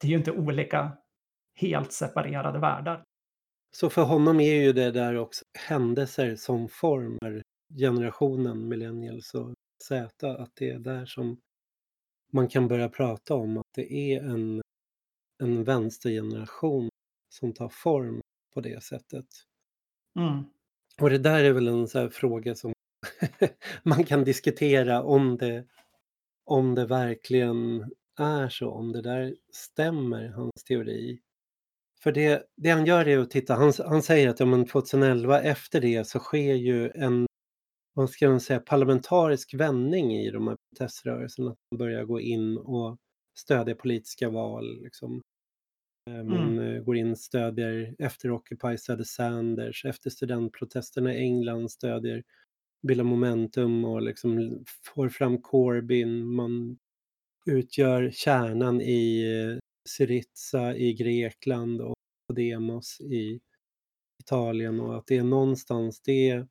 det är ju inte olika helt separerade världar. Så för honom är ju det där också händelser som formar generationen millennials och Z, att det är där som man kan börja prata om att det är en, en vänstergeneration som tar form på det sättet. Mm. Och det där är väl en så fråga som [LAUGHS] man kan diskutera om det, om det verkligen är så, om det där stämmer, hans teori. För det, det han gör är att titta, han, han säger att ja, men 2011 efter det så sker ju en vad ska man säga, parlamentarisk vändning i de här proteströrelserna. Att man börjar gå in och stödja politiska val. Liksom. Man eh, går in och stödjer, efter Occupy stödjer Sanders, efter studentprotesterna i England stödjer bildar momentum och liksom får fram Corbyn. Man utgör kärnan i eh, Syriza i Grekland och Podemos i Italien och att det är någonstans det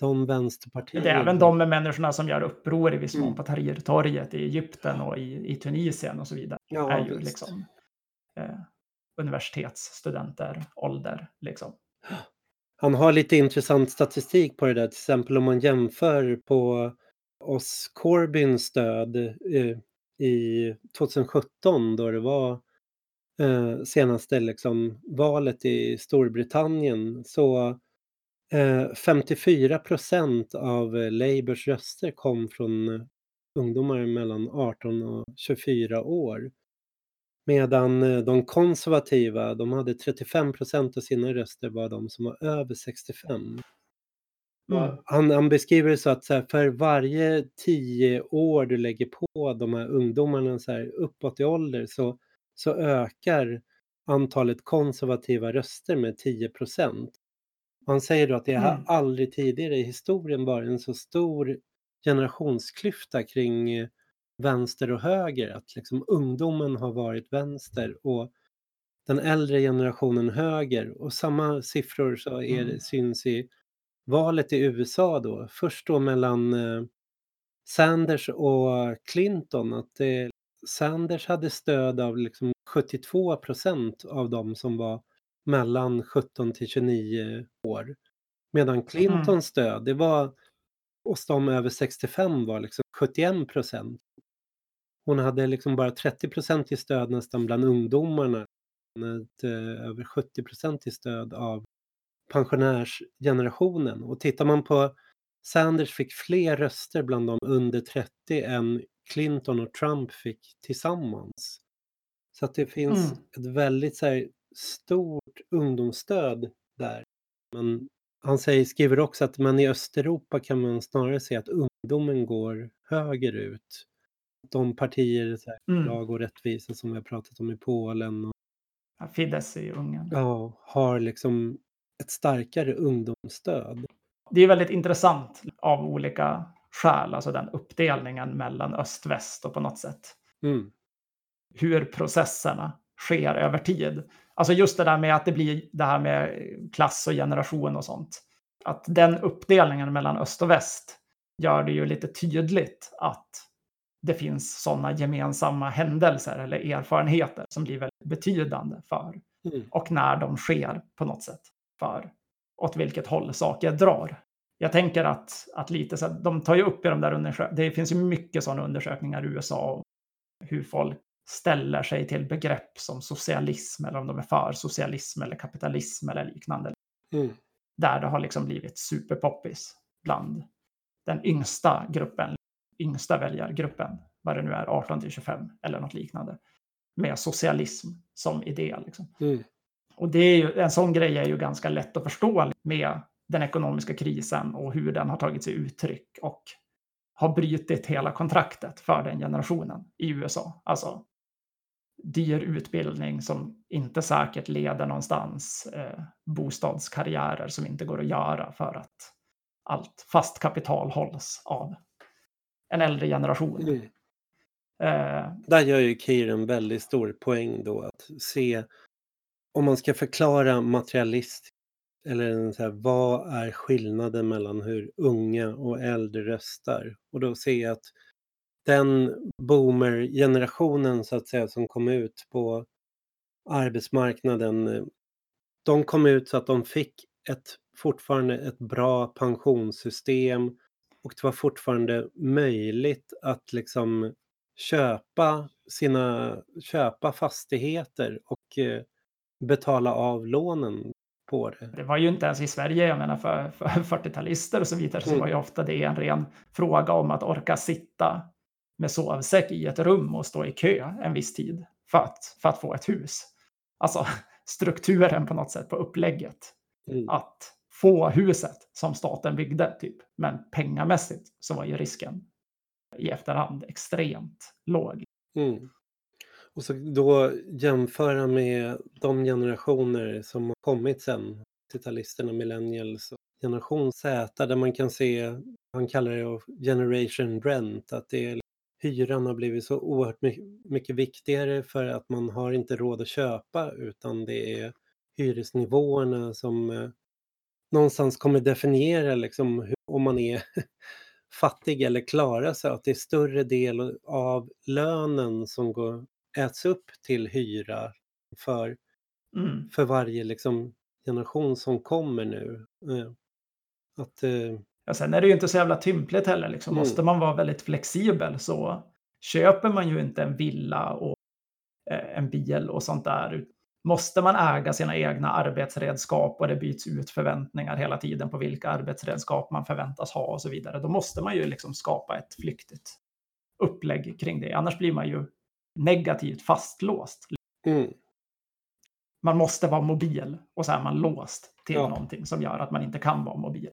de vänsterpartier... Det är även de med människorna som gör uppror i viss mån Mm. på Tahrirtorget i Egypten och i, i Tunisien och så vidare. Ja, är ju visst. liksom eh, universitetsstudenter, ålder liksom. Han har lite intressant statistik på det där. Till exempel om man jämför på oss Corbyns stöd eh, i 2017 då det var eh, senaste liksom, valet i Storbritannien så 54 procent av eh, Labours röster kom från eh, ungdomar mellan 18 och 24 år. Medan eh, de konservativa, de hade 35 procent av sina röster var de som var över 65. Mm. Han, han beskriver det så att så här, för varje tio år du lägger på de här ungdomarna så här, uppåt i ålder så, så ökar antalet konservativa röster med 10 procent. Han säger då att det har Mm. aldrig tidigare i historien varit en så stor generationsklyfta kring eh, vänster och höger. Att liksom ungdomen har varit vänster och den äldre generationen höger. Och samma siffror så är Mm. syns i valet i USA då. Först då mellan eh, Sanders och Clinton. Att det, Sanders hade stöd av liksom 72 procent av de som var mellan 17 till 29 år. Medan Clintons stöd, det var hos de över 65 var liksom 71 procent. Hon hade liksom bara 30 procent i stöd nästan bland ungdomarna. Ett, eh, över 70 procent i stöd av pensionärsgenerationen. Och tittar man på Sanders fick fler röster bland de under 30 än Clinton och Trump fick tillsammans. Så att det finns Mm. ett väldigt så här, stort ungdomsstöd där. Men han säger, skriver också att man i Östeuropa kan man snarare se att ungdomen går högerut. De partier, så här, Mm. lag och rättvisa som vi har pratat om i Polen och Ja, Fidesz i Ungern. ja, har liksom ett starkare ungdomsstöd. Det är väldigt intressant av olika skäl, alltså den uppdelningen mellan öst-väst och på något sätt Mm. hur processerna sker över tid. Alltså just det där med att det blir det här med klass och generation och sånt. Att den uppdelningen mellan öst och väst gör det ju lite tydligt att det finns sådana gemensamma händelser eller erfarenheter som blir väldigt betydande för Mm. och när de sker på något sätt för åt vilket håll saker drar. Jag tänker att, att lite så att de tar ju upp i de där undersökningarna, det finns ju mycket sådana undersökningar i USA om hur folk ställer sig till begrepp som socialism eller om de är för socialism eller kapitalism eller liknande. Mm. Där det har liksom blivit superpoppis bland den yngsta gruppen, yngsta väljargruppen, vad det nu är, 18 till 25 eller något liknande, med socialism som idé. Liksom. Mm. Och det är ju, en sån grej är ju ganska lätt att förstå med den ekonomiska krisen och hur den har tagit sig uttryck och har brutit hela kontraktet för den generationen i USA. Alltså dyr utbildning som inte säkert leder någonstans, eh, bostadskarriärer som inte går att göra för att allt fast kapital hålls av en äldre generation. Mm. Eh, Där gör ju Keir en väldigt stor poäng då att se om man ska förklara materialist eller så här, vad är skillnaden mellan hur unga och äldre röstar? Och då ser jag att den boomer-generationen så att säga som kom ut på arbetsmarknaden, eh, de kom ut så att de fick ett, fortfarande ett bra pensionssystem och det var fortfarande möjligt att liksom köpa sina, köpa fastigheter och eh, betala av lånen på det. Det var ju inte ens i Sverige, jag menar för, för 40-talister och så vidare, så Mm. var ju ofta det en ren fråga om att orka sitta med sovsäck i ett rum och stå i kö en viss tid för att, för att få ett hus. Alltså [LAUGHS] strukturen på något sätt på upplägget. Mm. Att få huset som staten byggde, typ. Men pengamässigt så var ju risken i efterhand extremt låg. Mm. Och så då jämföra med de generationer som har kommit sen, 80-talisterna, millennials och generation Z, där man kan se, han kallar det generation rent, att det är, hyran har blivit så oerhört my- mycket viktigare för att man har inte råd att köpa, utan det är hyresnivåerna som eh, någonstans kommer definiera liksom hur om man är [LAUGHS] fattig eller klarar sig, att det är större del av lönen som går, äts upp till hyra för, Mm. för varje liksom, generation som kommer nu. Eh, Att, eh, Ja, sen är det ju inte så jävla tympligt heller. Liksom. Mm. Måste man vara väldigt flexibel så köper man ju inte en villa och eh, en bil och sånt där. Måste man äga sina egna arbetsredskap och det byts ut förväntningar hela tiden på vilka arbetsredskap man förväntas ha och så vidare, då måste man ju liksom skapa ett flyktigt upplägg kring det. Annars blir man ju negativt fastlåst. mm, Man måste vara mobil och så är man låst till Ja. någonting som gör att man inte kan vara mobil.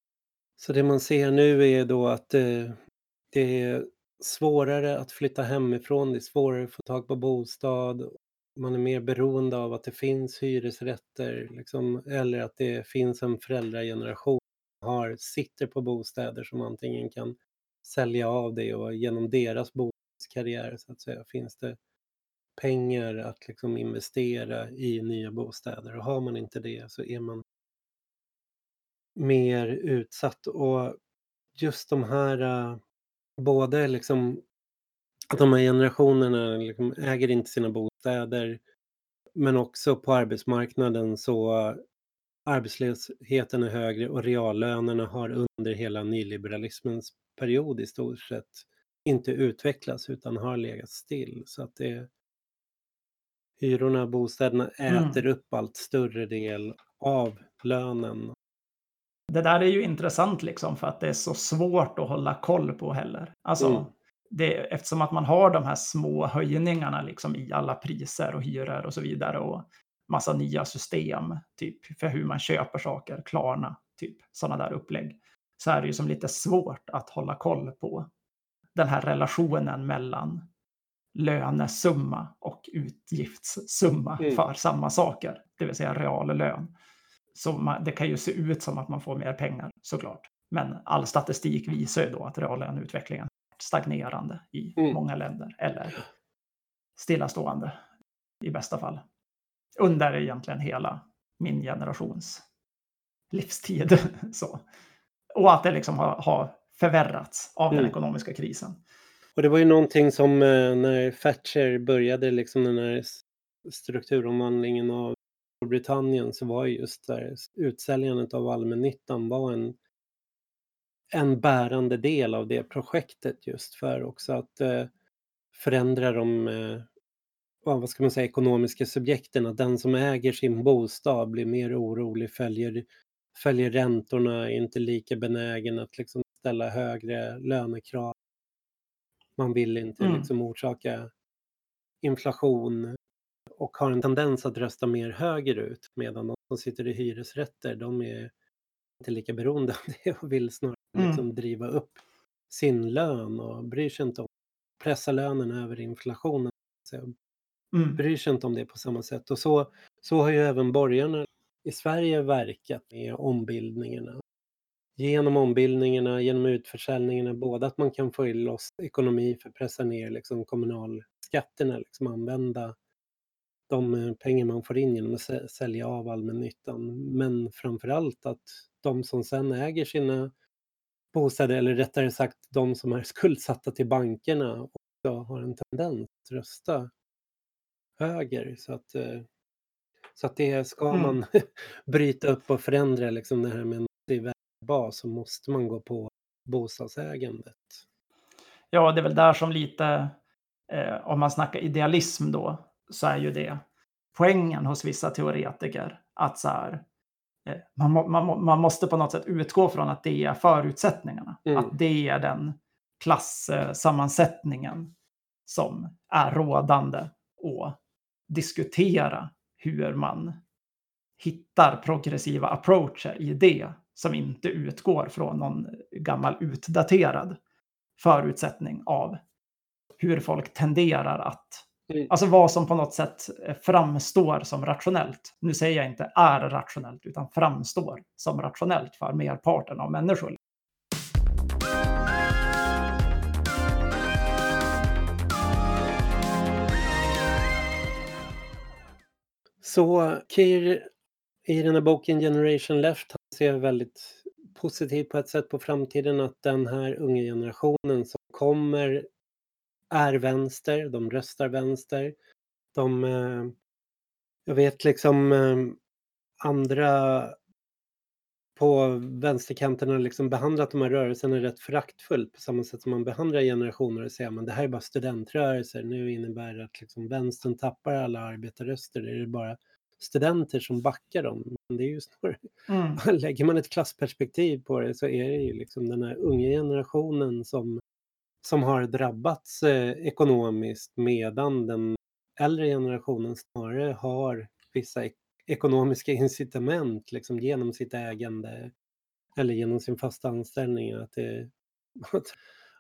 Så det man ser nu är då att eh, det är svårare att flytta hemifrån, det är svårare att få tag på bostad. Man är mer beroende av att det finns hyresrätter liksom, eller att det finns en föräldrageneration som har, sitter på bostäder som antingen kan sälja av det och genom deras bostadskarriär så att säga finns det pengar att liksom investera i nya bostäder och har man inte det så är man mer utsatt och just de här äh, både liksom att de här generationerna liksom äger inte sina bostäder men också på arbetsmarknaden så äh, arbetslösheten är högre och reallönerna har under hela nyliberalismens period i stort sett inte utvecklats utan har legat still. Så att det hyrorna, bostäderna Mm. äter upp allt större del av lönen. Det där är ju intressant liksom för att det är så svårt att hålla koll på heller. Alltså, Mm. det, eftersom att man har de här små höjningarna liksom i alla priser och hyror och så vidare och massa nya system typ för hur man köper saker, Klarna, typ sådana där upplägg. Så är det ju som lite svårt att hålla koll på den här relationen mellan lönesumma och utgiftssumma Mm. för samma saker, det vill säga real lön. Så man, det kan ju se ut som att man får mer pengar såklart. Men all statistik visar ju då att reallöneutvecklingen är stagnerande i Mm. många länder eller stillastående i bästa fall. Under egentligen hela min generations livstid. [LAUGHS] Så. Och att det liksom har, har förvärrats av den Mm. ekonomiska krisen. Och det var ju någonting som eh, när Thatcher började liksom den här strukturomvandlingen av Storbritannien så var ju just där utsäljandet av allmännyttan var en, en bärande del av det projektet just för också att eh, förändra de eh, vad ska man säga, ekonomiska subjekten. Att den som äger sin bostad blir mer orolig, följer, följer räntorna, är inte lika benägen att liksom ställa högre lönekrav. Man vill inte Mm. liksom orsaka inflation och har en tendens att rösta mer högerut medan de som sitter i hyresrätter de är inte lika beroende av det och vill snarare Mm. liksom driva upp sin lön och bryr sig inte om pressa lönen över inflationen. Så Mm. bryr sig inte om det på samma sätt. Och så, så har ju även borgarna i Sverige verkat med ombildningarna. Genom ombildningarna, genom utförsäljningarna, både att man kan få loss ekonomi för att pressa ner liksom kommunalskatterna, liksom använda de eh, pengar man får in genom att sä- sälja av allmännyttan. Men framförallt att de som sen äger sina bostäder, eller rättare sagt de som är [LAUGHS] skuldsatta till bankerna, också har en tendens att rösta höger. Så att, eh, så att det ska Mm. man [LAUGHS] bryta upp och förändra liksom det här med en bas så måste man gå på bostadsägandet. Ja, det är väl där som lite, eh, om man snackar idealism då, så är ju det poängen hos vissa teoretiker. Att så här, eh, man, man, man måste på något sätt utgå från att det är förutsättningarna. Mm. Att det är den klassammansättningen som är rådande och diskutera hur man hittar progressiva approacher i det som inte utgår från någon gammal utdaterad förutsättning av hur folk tenderar att alltså vad som på något sätt eh, framstår som rationellt. Nu säger jag inte är rationellt, utan framstår som rationellt för merparten av människor. Så Kir i den här boken Generation Left han ser väldigt positivt på ett sätt på framtiden att den här unga generationen som kommer är vänster, de röstar vänster. De, eh, jag vet liksom eh, andra på vänsterkanten har liksom behandlat de här rörelserna rätt föraktfullt på samma sätt som man behandlar generationer och säger att det här är bara studentrörelser, nu innebär det att liksom vänstern tappar alla arbetarröster, är det bara studenter som backar dem. Men det är ju snarare, Mm. [LAUGHS] lägger man ett klassperspektiv på det så är det ju liksom den här unga generationen som, som har drabbats eh, ekonomiskt medan den äldre generationen snarare har vissa ek- ekonomiska incitament liksom genom sitt ägande eller genom sin fasta anställning att, det, [LAUGHS] att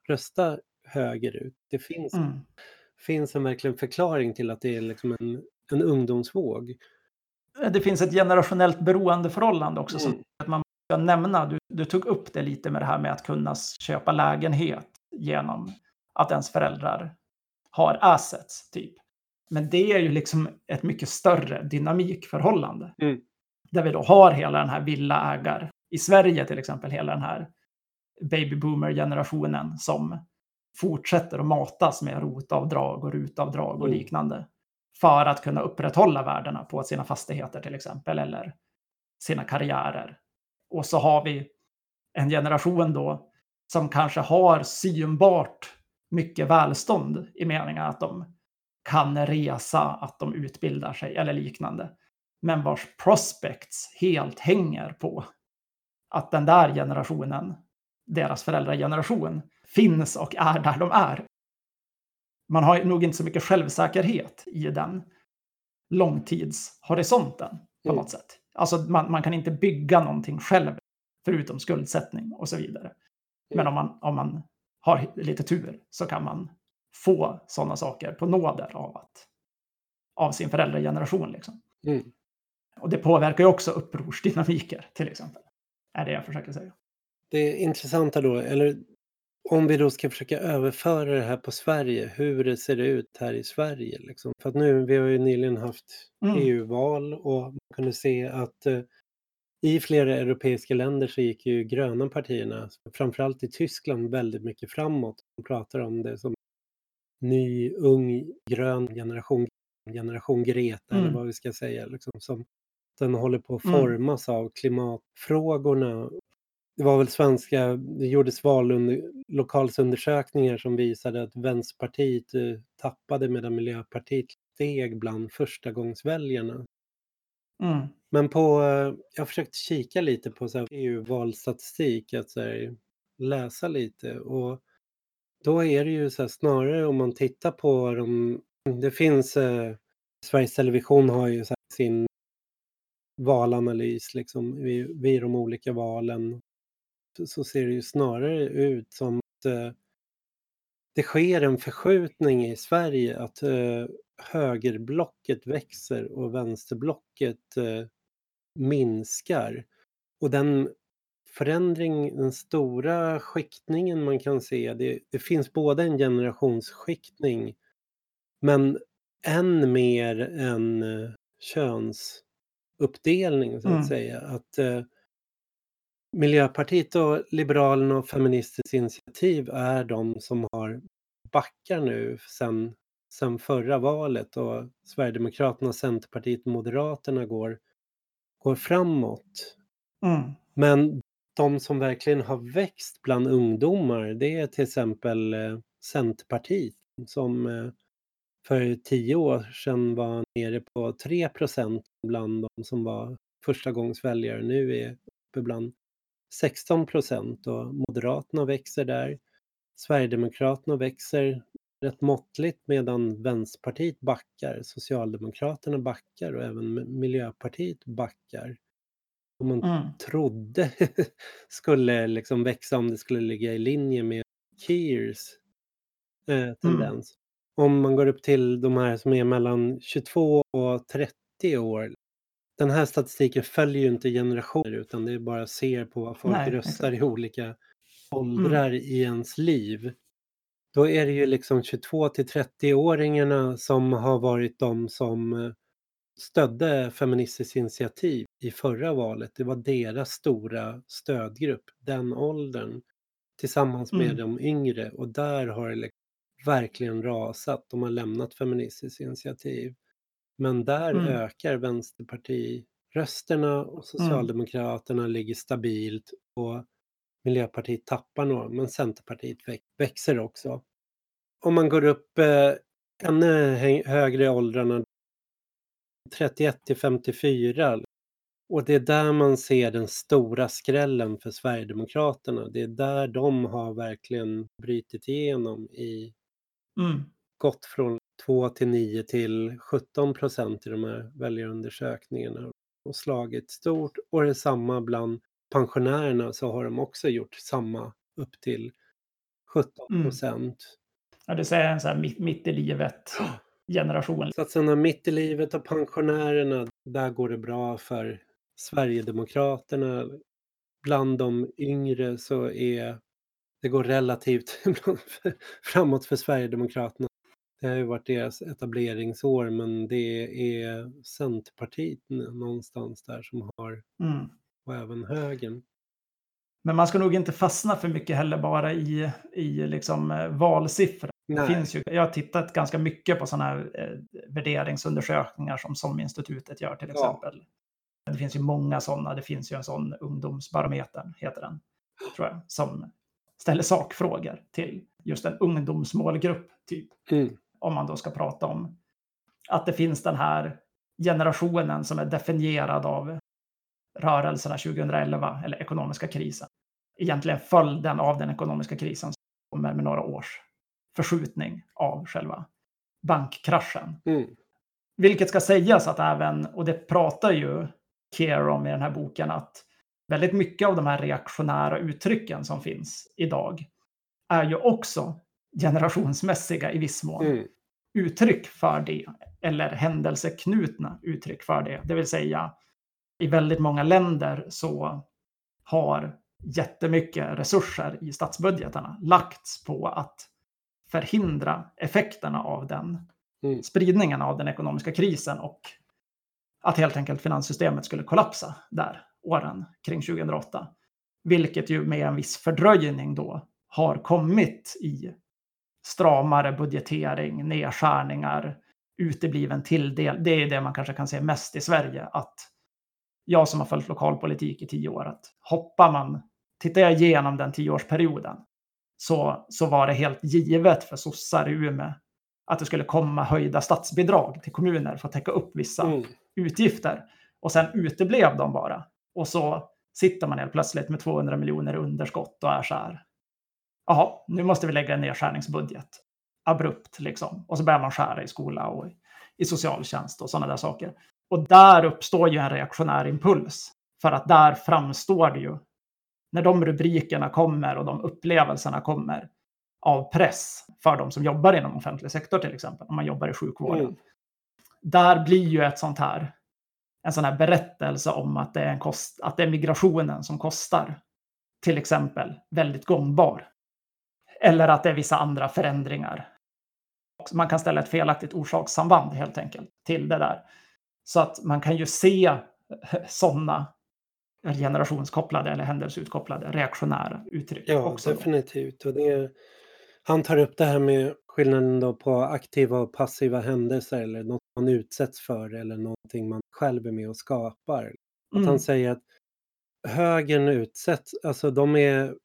rösta högerut. Det finns, Mm. finns en verkligen förklaring till att det är liksom en, en ungdomsvåg. Det finns ett generationellt beroendeförhållande också som Mm. att man ska nämna. Du, du tog upp det lite med det här med att kunna köpa lägenhet genom att ens föräldrar har assets, typ. Men det är ju liksom ett mycket större dynamikförhållande. Mm. Där vi då har hela den här villaägar, i Sverige till exempel, hela den här babyboomer-generationen som fortsätter att matas med rotavdrag och rutavdrag och Mm. liknande. För att kunna upprätthålla värdena på sina fastigheter till exempel, eller sina karriärer. Och så har vi en generation då som kanske har synbart mycket välstånd i meningen att de kan resa, att de utbildar sig eller liknande. Men vars prospects helt hänger på att den där generationen, deras föräldrageneration, finns och är där de är. Man har nog inte så mycket självsäkerhet i den långtidshorisonten på Mm. något sätt. Alltså man, man kan inte bygga någonting själv förutom skuldsättning och så vidare. Men om man, om man har lite tur så kan man få sådana saker på nåder av, att, av sin föräldrageneration. Liksom. Mm. Och det påverkar ju också upprorsdynamiker till exempel. Är det jag försöker säga. Det intressanta då, eller om vi då ska försöka överföra det här på Sverige, hur det ser ut här i Sverige. Liksom. För att nu, vi har ju nyligen haft Mm. EU-val och man kunde se att eh, i flera europeiska länder så gick ju gröna partierna, framförallt i Tyskland, väldigt mycket framåt. De pratar om det som ny, ung, grön generation, generation Greta eller Mm. vad vi ska säga. Liksom, som den håller på att Mm. formas av klimatfrågorna. Det var väl svenska, det gjordes vallokalsundersökningar som visade att Vänsterpartiet eh, tappade medan Miljöpartiet steg bland förstagångsväljarna. Mm. Men på, eh, jag har försökt kika lite på EU-valstatistik, att så här, läsa lite och då är det ju så här, snarare om man tittar på de, det finns, eh, Sveriges Television har ju så här, sin valanalys liksom vid, vid de olika valen så- så ser det ju snarare ut som att eh, det sker en förskjutning i Sverige att eh, högerblocket växer och vänsterblocket eh, minskar. Och den förändring, den stora skiktningen man kan se, det, det finns både en generationsskiktning men än mer en eh, könsuppdelning så att Mm. säga. Att eh, Miljöpartiet och Liberalerna och Feministiskt initiativ är de som har backar nu sen, sen förra valet och Sverigedemokraterna, Centerpartiet och Moderaterna går, går framåt. Mm. Men de som verkligen har växt bland ungdomar det är till exempel eh, Centerpartiet som eh, för tio år sedan var nere på 3 bland de som var förstagångsväljare. Nu är uppe bland 16 procent och Moderaterna växer där. Sverigedemokraterna växer rätt måttligt medan Vänsterpartiet backar, Socialdemokraterna backar och även Miljöpartiet backar. Om man Mm. trodde [LAUGHS] skulle liksom växa om det skulle ligga i linje med Keers eh, tendens. Om man går upp till de här som är mellan 22 och 30 år. Den här statistiken följer ju inte generationer utan det är bara ser på vad folk Nej, röstar exakt. i olika åldrar i ens liv. Då är det ju liksom 22 till 30-åringarna som har varit de som eh, stödde Feministiskt initiativ i förra valet. Det var deras stora stödgrupp, den åldern, tillsammans med Mm. de yngre. Och där har det liksom verkligen rasat. De har lämnat Feministiskt initiativ. Men där Mm. ökar Vänsterparti-rösterna och Socialdemokraterna ligger stabilt och Miljöpartiet tappar några, men Centerpartiet väx- växer också. Om man går upp eh, ännu hö- högre i åldrarna, 31 till 54, och det är där man ser den stora skrällen för Sverigedemokraterna. Det är där de har verkligen brutit igenom i Mm. gått från 2 till 9 till 17 procent i de här väljarundersökningarna och slagit stort. Och det är samma bland pensionärerna så har de också gjort samma upp till 17 Mm. procent. Ja, du säger en så här mitt, mitt i livet [GASPS] generation. Så att sådana mitt i livet och pensionärerna, där går det bra för Sverigedemokraterna. Bland de yngre så är det går relativt [LAUGHS] framåt för Sverigedemokraterna. Det har ju varit deras etableringsår men det är Centerpartiet någonstans där som har, Mm. Och även högern. Men man ska nog inte fastna för mycket heller bara i, i liksom eh, valsiffror. Det finns ju, jag har tittat ganska mycket på sådana här eh, värderingsundersökningar som SOM-institutet gör till Ja. exempel. Det finns ju många sådana. Det finns ju en sån ungdomsbarometern, heter den, tror jag, som ställer sakfrågor till just en ungdomsmålgrupp, typ. Mm. Om man då ska prata om att det finns den här generationen som är definierad av rörelserna 2011, eller ekonomiska krisen. Egentligen följden av den ekonomiska krisen som kommer med några års förskjutning av själva bankkraschen. Mm. Vilket ska sägas att även, och det pratar ju Keir om i den här boken, att väldigt mycket av de här reaktionära uttrycken som finns idag är ju också generationsmässiga i viss mån Mm. uttryck för det, eller händelseknutna uttryck för det. Det vill säga, i väldigt många länder så har jättemycket resurser i statsbudgetarna lagts på att förhindra effekterna av den Mm. spridningen av den ekonomiska krisen och att helt enkelt finanssystemet skulle kollapsa där åren kring 2008. Vilket ju med en viss fördröjning då har kommit i stramare budgetering, nedskärningar, utebliven tilldel. Det är det man kanske kan se mest i Sverige. Att jag som har följt lokalpolitik i tio år, att hoppar man, tittar jag igenom den tioårsperioden, så, så var det helt givet för sossar i Umeå att det skulle komma höjda statsbidrag till kommuner för att täcka upp vissa Mm. utgifter. Och sen uteblev de bara. Och så sitter man helt plötsligt med 200 miljoner i underskott och är så här. Jaha, nu måste vi lägga en nedskärningsbudget. Abrupt liksom. Och så börjar man skära i skola och i- socialtjänst och sådana där saker. Och där uppstår ju en reaktionär impuls. För att där framstår det ju, när de rubrikerna kommer och de upplevelserna kommer av press för de som jobbar inom offentlig sektor till exempel, om man jobbar i sjukvården Mm. där blir ju ett sånt här, en sån här berättelse om att det är, en kost, att det är migrationen som kostar, till exempel, väldigt gångbar. Eller att det är vissa andra förändringar. Man kan ställa ett felaktigt orsakssamband helt enkelt till det där. Så att man kan ju se sådana generationskopplade eller händelseutkopplade reaktionära uttryck Ja, också. definitivt. Och det, han tar upp det här med skillnaden då på aktiva och passiva händelser eller något man utsätts för eller någonting man själv är med och skapar. Att Mm. han säger att högern utsätts, alltså de är,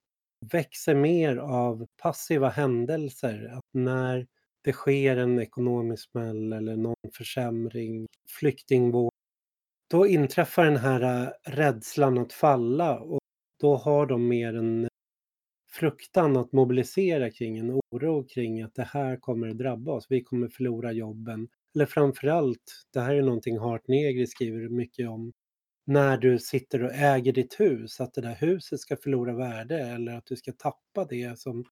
växer mer av passiva händelser. Att när det sker en ekonomisk smäll eller någon försämring, flyktingvåg, då inträffar den här äh, rädslan att falla och då har de mer en fruktan att mobilisera kring, en oro kring att det här kommer att drabba oss, vi kommer förlora jobben. Eller framförallt, det här är någonting Hart Negri skriver mycket om, när du sitter och äger ditt hus, att det där huset ska förlora värde eller att du ska tappa det som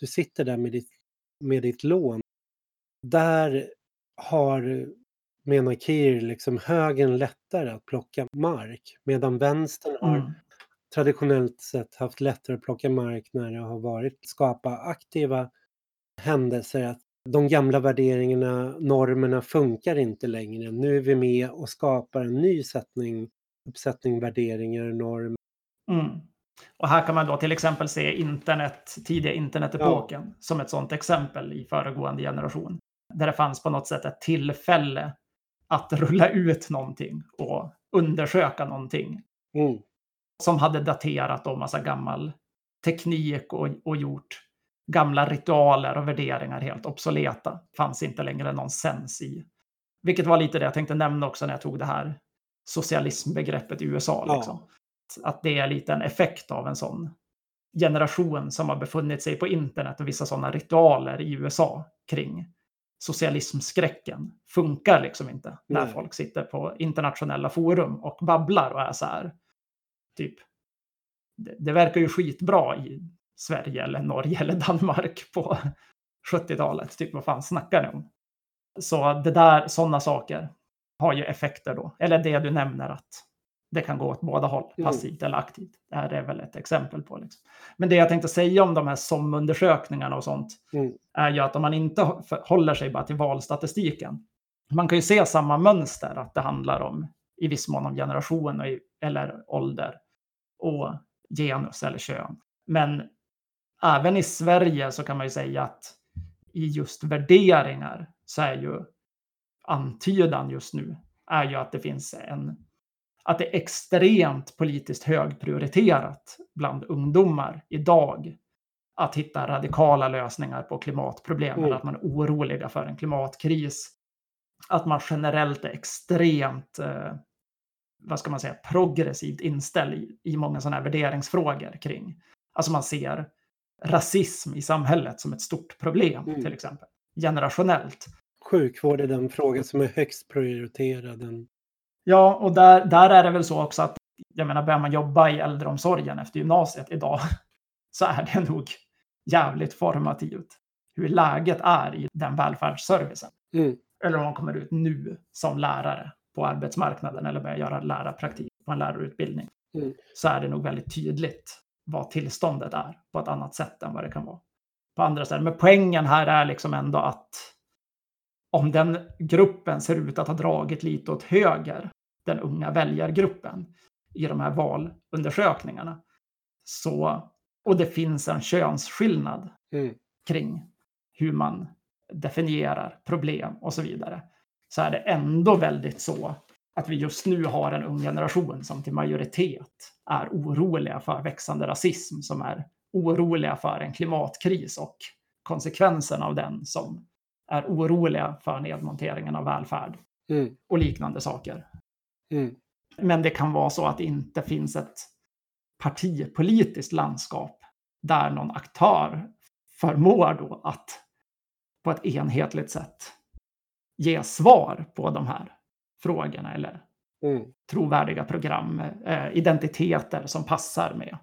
du sitter där med ditt, med ditt lån. Där har, menar Kir, liksom högern lättare att plocka mark medan vänstern har Mm. traditionellt sett haft lättare att plocka mark när det har varit skapa aktiva händelser. Att de gamla värderingarna, normerna funkar inte längre. Nu är vi med och skapar en ny sättning, uppsättning värderingar, normer. Mm. Och här kan man då till exempel se internet, tidiga internetepoken ja. som ett sådant exempel i föregående generation. Där det fanns på något sätt ett tillfälle att rulla ut någonting och undersöka någonting. Mm. Som hade daterat då massa gammal teknik och, och gjort gamla ritualer och värderingar helt obsoleta. Fanns inte längre någon sens i. Vilket var lite det jag tänkte nämna också när jag tog det här socialismbegreppet i USA. Ja. Att det är lite en effekt av en sån generation som har befunnit sig på internet och vissa sådana ritualer i USA kring socialismskräcken funkar liksom inte när Nej. folk sitter på internationella forum och babblar och är så här. Typ, det, det verkar ju skitbra i Sverige eller Norge eller Danmark på 70-talet. Typ vad fan snackar ni om? Så det där, sådana saker har ju effekter då. Eller det du nämner att det kan gå åt båda håll, passivt eller aktivt. Det här är väl ett exempel på. Liksom. Men det jag tänkte säga om de här SOM-undersökningarna och sånt mm. är ju att om man inte håller sig bara till valstatistiken, man kan ju se samma mönster, att det handlar om i viss mån om generation eller ålder och genus eller kön. Men även i Sverige så kan man ju säga att i just värderingar så är ju antydan just nu är ju att det finns en att det är extremt politiskt högprioriterat bland ungdomar idag att hitta radikala lösningar på klimatproblemen, mm. att man är oroliga för en klimatkris, att man generellt är extremt, eh, vad ska man säga, progressivt inställd i, i många sådana här värderingsfrågor kring, alltså man ser rasism i samhället som ett stort problem mm. till exempel, generationellt. Sjukvård är den fråga som är högst prioriterad. Ja, och där, där är det väl så också att jag menar, börjar man jobba i äldreomsorgen efter gymnasiet idag [LAUGHS] så är det nog jävligt formativt hur läget är i den välfärdsservicen. Mm. Eller om man kommer ut nu som lärare på arbetsmarknaden eller börjar göra lärarpraktik på en lärarutbildning. Mm. Så är det nog väldigt tydligt vad tillståndet är på ett annat sätt än vad det kan vara på andra ställen. Men poängen här är liksom ändå att om den gruppen ser ut att ha dragit lite åt höger, den unga väljargruppen i de här valundersökningarna, så, och det finns en könsskillnad mm. kring hur man definierar problem och så vidare, så är det ändå väldigt så att vi just nu har en ung generation som till majoritet är oroliga för växande rasism, som är oroliga för en klimatkris och konsekvenserna av den som är oroliga för nedmonteringen av välfärd mm. och liknande saker. Mm. Men det kan vara så att det inte finns ett partipolitiskt landskap där någon aktör förmår då att på ett enhetligt sätt ge svar på de här frågorna eller mm. trovärdiga program, eh, identiteter som passar med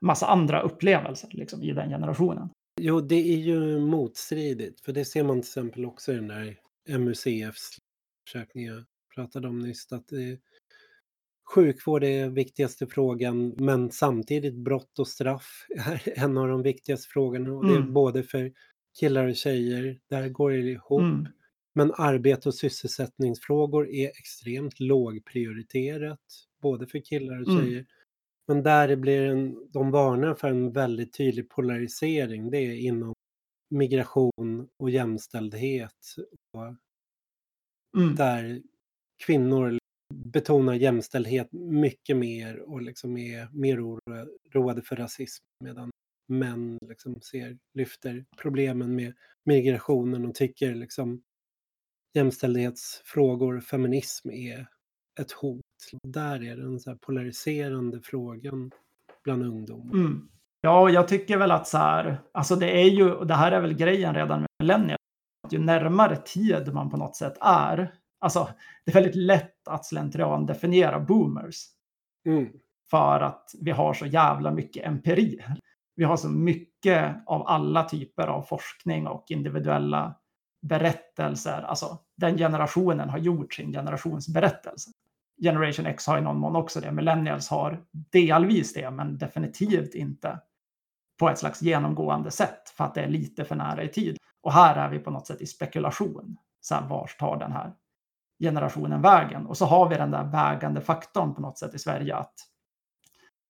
massa andra upplevelser liksom, i den generationen. Jo, det är ju motstridigt, för det ser man till exempel också i den där MUCFs undersökning jag pratade om nyss, att det, sjukvård är viktigaste frågan, men samtidigt brott och straff [LAUGHS] är en av de viktigaste frågorna. Och det är mm. både för killar och tjejer, där går det ihop. Mm. Men arbete och sysselsättningsfrågor är extremt lågprioriterat, både för killar och mm. tjejer. Mm. Men där blir en, de varnar för en väldigt tydlig polarisering. Det är inom migration och jämställdhet. Och mm. Där kvinnor betonar jämställdhet mycket mer och liksom är mer oroade för rasism. Medan män liksom ser, lyfter problemen med migrationen och tycker liksom jämställdhetsfrågor, feminism är ett hot. Där är den så polariserande frågan bland ungdomar. Mm. Ja, jag tycker väl att så här, alltså det är ju, det här är väl grejen redan med millennier, ju närmare tid man på något sätt är, alltså det är väldigt lätt att slentrian definiera boomers. Mm. För att vi har så jävla mycket empiri. Vi har så mycket av alla typer av forskning och individuella berättelser. Alltså den generationen har gjort sin generationsberättelse. Generation X har i någon mån också det. Millennials har delvis det, men definitivt inte på ett slags genomgående sätt för att det är lite för nära i tid. Och här är vi på något sätt i spekulation. Så här, vars tar den här generationen vägen? Och så har vi den där vägande faktorn på något sätt i Sverige att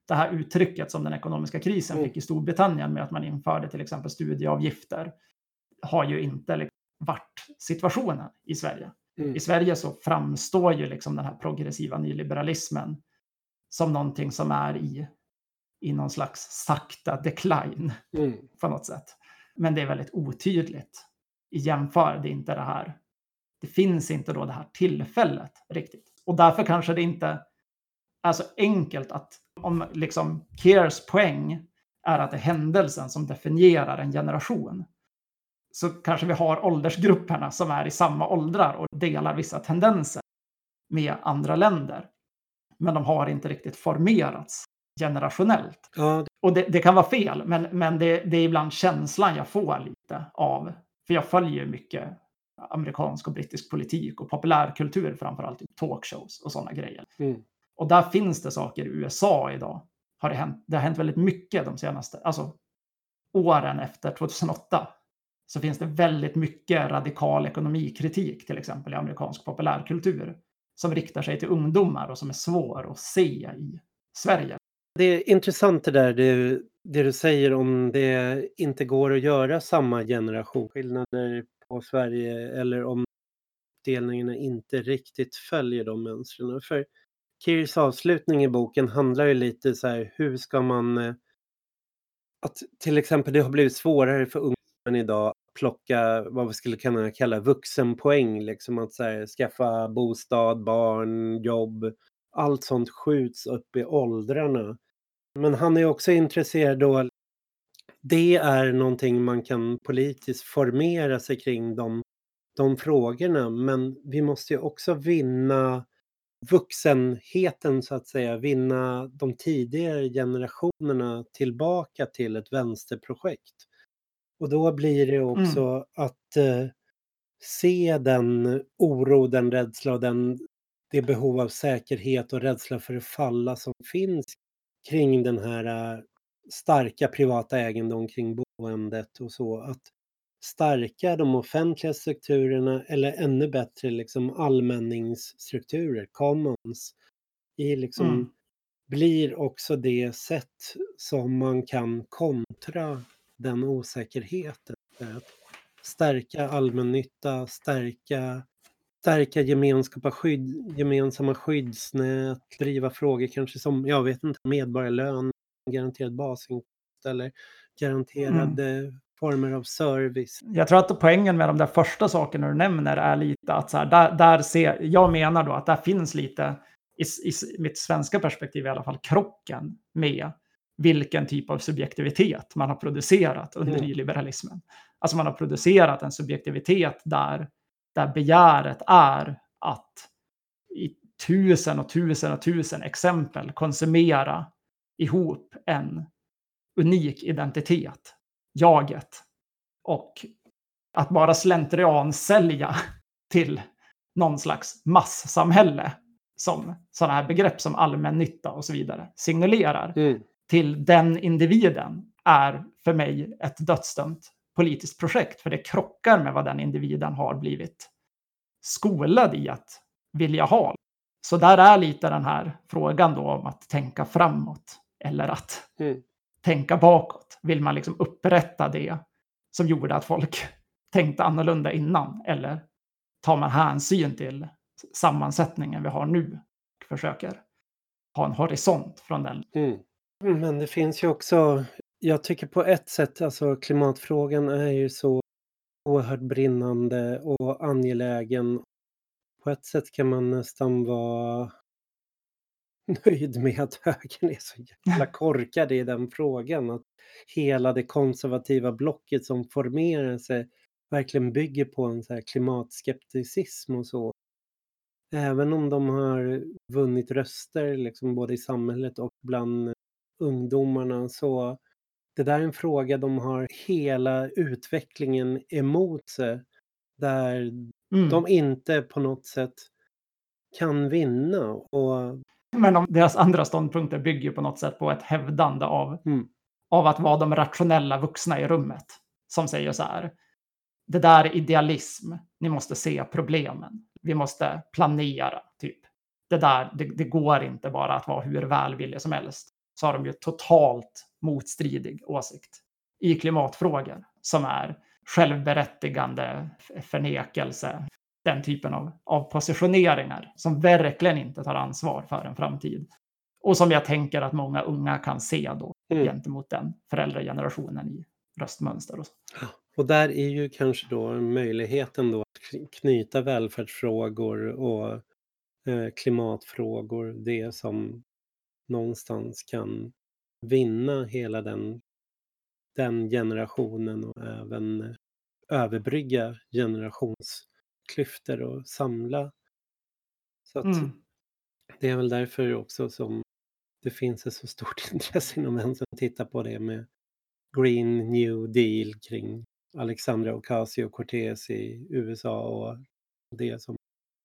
det här uttrycket som den ekonomiska krisen Mm. fick i Storbritannien med att man införde till exempel studieavgifter har ju inte liksom varit situationen i Sverige. Mm. I Sverige så framstår ju liksom den här progressiva nyliberalismen som någonting som är i, i någon slags sakta decline Mm. på något sätt. Men det är väldigt otydligt i jämför. Det inte det här. Det finns inte då det här tillfället riktigt. Och därför kanske det inte är så enkelt att om liksom Kears poäng är att det är händelsen som definierar en generation. Så kanske vi har åldersgrupperna som är i samma åldrar och delar vissa tendenser med andra länder. Men de har inte riktigt formerats generationellt. Ja, Och det, det kan vara fel, men, men det, det är ibland känslan jag får lite av. För jag följer mycket amerikansk och brittisk politik och populärkultur, framförallt talkshows och sådana grejer. mm. Och där finns det saker i USA idag. Har det, hänt, det har hänt väldigt mycket de senaste alltså, åren efter 2008. Så finns det väldigt mycket radikal ekonomikritik, till exempel i amerikansk populärkultur, som riktar sig till ungdomar och som är svår att se i Sverige. Det är intressant det där du, det du säger om det inte går att göra samma generationsskillnader på Sverige eller om delningarna inte riktigt följer de mönstren. För Kirs avslutning i boken handlar ju lite så här, hur ska man... Eh, att till exempel det har blivit svårare för ungdomen idag plocka vad vi skulle kunna kalla vuxenpoäng, liksom att så här, skaffa bostad, barn, jobb. Allt sånt skjuts upp i åldrarna. Men han är också intresserad då. Det är någonting man kan politiskt formera sig kring de, de frågorna. Men vi måste ju också vinna vuxenheten så att säga. Vinna de tidigare generationerna tillbaka till ett vänsterprojekt. Och då blir det också att eh, se den oro, den rädsla och den, det behov av säkerhet och rädsla för att falla som finns kring den här äh, starka privata egendom kring boendet och så. Att stärka de offentliga strukturerna eller ännu bättre liksom allmänningsstrukturer, commons, i liksom Mm. blir också det sätt som man kan kontra den osäkerheten. Att stärka allmännytta, stärka stärka gemenskapa skydd, gemensamma skyddsnät, driva frågor kanske som, jag vet inte, medborgarlön, garanterad basinkomst eller garanterade former av service. Jag tror att poängen med de där första sakerna du nämner är lite att så här, där, där ser, jag menar då att där finns lite, i, i mitt svenska perspektiv i alla fall, krocken med vilken typ av subjektivitet man har producerat under Mm. nyliberalismen. Alltså man har producerat en subjektivitet där, där begäret är att i tusen och tusen och tusen exempel konsumera ihop en unik identitet, jaget. Och att bara slentrian sälja till någon slags massamhälle som sådana här begrepp som allmännytta och så vidare signalerar Mm. Till den individen är för mig ett dödsdömt politiskt projekt. För det krockar med vad den individen har blivit skolad i att vilja ha. Så där är lite den här frågan då om att tänka framåt eller att Mm. tänka bakåt. Vill man liksom upprätta det som gjorde att folk tänkte annorlunda innan? Eller tar man hänsyn till sammansättningen vi har nu och försöker ha en horisont från den? Mm. Men det finns ju också, jag tycker på ett sätt, alltså klimatfrågan är ju så oerhört brinnande och angelägen. På ett sätt kan man nästan vara nöjd med att högern är så jävla [LAUGHS] korkad i den frågan. Att hela det konservativa blocket som formerar sig verkligen bygger på en så här klimatskepticism och så. Även om de har vunnit röster liksom både i samhället och bland ungdomarna så det där är en fråga de har hela utvecklingen emot sig. Där Mm. de inte på något sätt kan vinna. Och, Men om deras andra ståndpunkter bygger på något sätt på ett hävdande av, Mm. av att vara de rationella vuxna i rummet. Som säger så här. det där är idealism. Ni måste se problemen. Vi måste planera, typ. Det där, det, det går inte bara att vara hur välvillig som helst. Så har de ju totalt motstridig åsikt i klimatfrågor som är självberättigande förnekelse, den typen av, av positioneringar som verkligen inte tar ansvar för en framtid. Och som jag tänker att många unga kan se då Mm. gentemot den föräldragenerationen i röstmönster. Och så. Och där är ju kanske då möjligheten då att kny- knyta välfärdsfrågor och eh, klimatfrågor, det som någonstans kan vinna hela den, den generationen och även överbrygga generationsklyftor och samla. Så att Mm. det är väl därför också som det finns ett så stort [LAUGHS] intresse inom vänstern att titta på det med Green New Deal kring Alexandra Ocasio-Cortez i USA och det som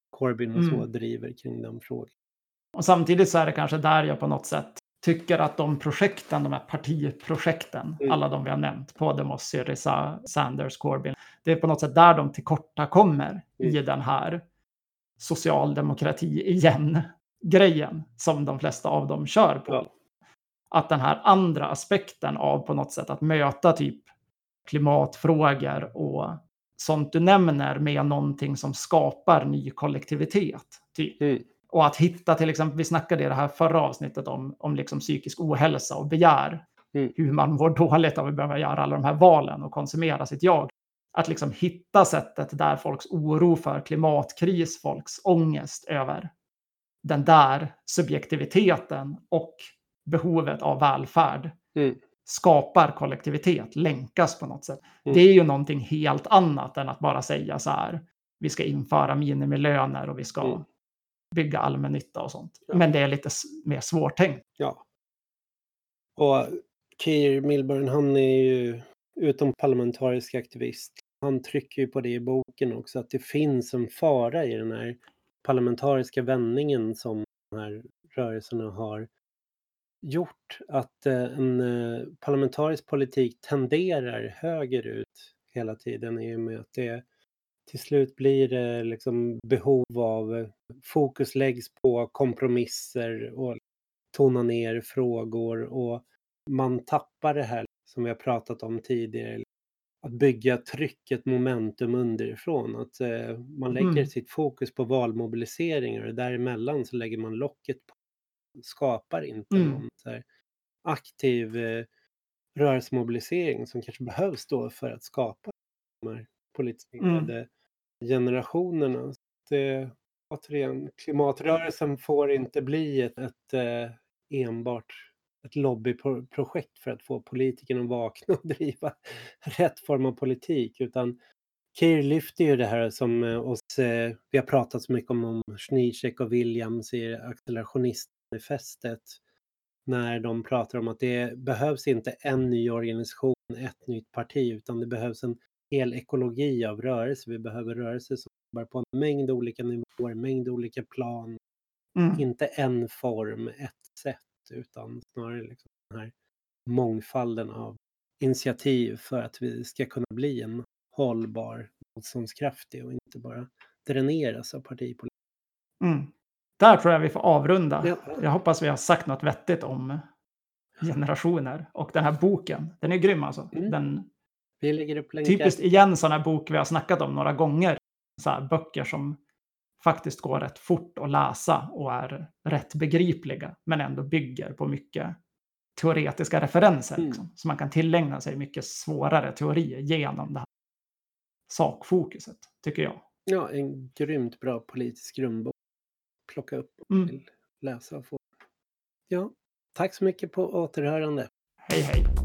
Corbyn och så Mm. driver kring den frågan. Och samtidigt så är det kanske där jag på något sätt tycker att de projekten, de här partiprojekten, Mm. alla de vi har nämnt, Podemos, Syriza, Sanders, Corbyn, det är på något sätt där de tillkortakommer i Mm. den här socialdemokrati igen-grejen som de flesta av dem kör på. Ja. Att den här andra aspekten av på något sätt att möta typ klimatfrågor och sånt du nämner med någonting som skapar ny kollektivitet. Typ. Mm. Och att hitta till exempel, vi snackade i det här förra avsnittet om, om liksom psykisk ohälsa och begär. Mm. Hur man mår dåligt av att behöva göra alla de här valen och konsumera sitt jag. Att liksom hitta sättet där folks oro för klimatkris, folks ångest över den där subjektiviteten och behovet av välfärd Mm. skapar kollektivitet, länkas på något sätt. Mm. Det är ju någonting helt annat än att bara säga så här, vi ska införa minimilöner och vi ska Mm. Bygga allmännytta och sånt. Ja. Men det är lite mer svårtänkt. Ja. Och Keir Milburn, han är ju utomparlamentarisk aktivist. Han trycker ju på det i boken också, att det finns en fara i den här parlamentariska vändningen som de här rörelserna har gjort. Att eh, en eh, parlamentarisk politik tenderar högerut hela tiden i och med att det till slut blir det liksom behov av eh, fokus läggs på kompromisser och tona ner frågor och man tappar det här som vi har pratat om tidigare. Att bygga trycket, momentum underifrån. Att eh, man lägger Mm. sitt fokus på valmobiliseringar och däremellan så lägger man locket på. Skapar inte Mm. någon så här aktiv eh, rörelsemobilisering som kanske behövs då för att skapa de här politiserade generationerna. Det, återigen, klimatrörelsen får inte bli ett, ett eh, enbart ett lobbyprojekt för att få politikerna att vakna och [LAUGHS] driva rätt form av politik utan Keir lyfter ju det här som eh, oss, eh, vi har pratat så mycket om, om Zizek och Williams i accelerationistmanifestet när de pratar om att det behövs inte en ny organisation, ett nytt parti utan det behövs en hel ekologi av rörelse. Vi behöver rörelser som jobbar på en mängd olika nivåer, en mängd olika plan. Mm. Inte en form, ett sätt, utan snarare liksom den här mångfalden av initiativ för att vi ska kunna bli en hållbar, motståndskraftig och inte bara dräneras av partipolitik. Mm. Där tror jag vi får avrunda. Ja. Jag hoppas vi har sagt något vettigt om generationer. Och den här boken, den är grym alltså. Mm. Den, Vi lägger upp länkar. typiskt igen sån här bok vi har snackat om några gånger. Så böcker som faktiskt går rätt fort att läsa och är rätt begripliga. Men ändå bygger på mycket teoretiska referenser. Mm. Liksom. Så man kan tillägna sig mycket svårare teorier genom det här sakfokuset, tycker jag. Ja, en grymt bra politisk grundbok. Plocka upp och Mm. läsa och få. Ja, tack så mycket på återhörande. Hej hej!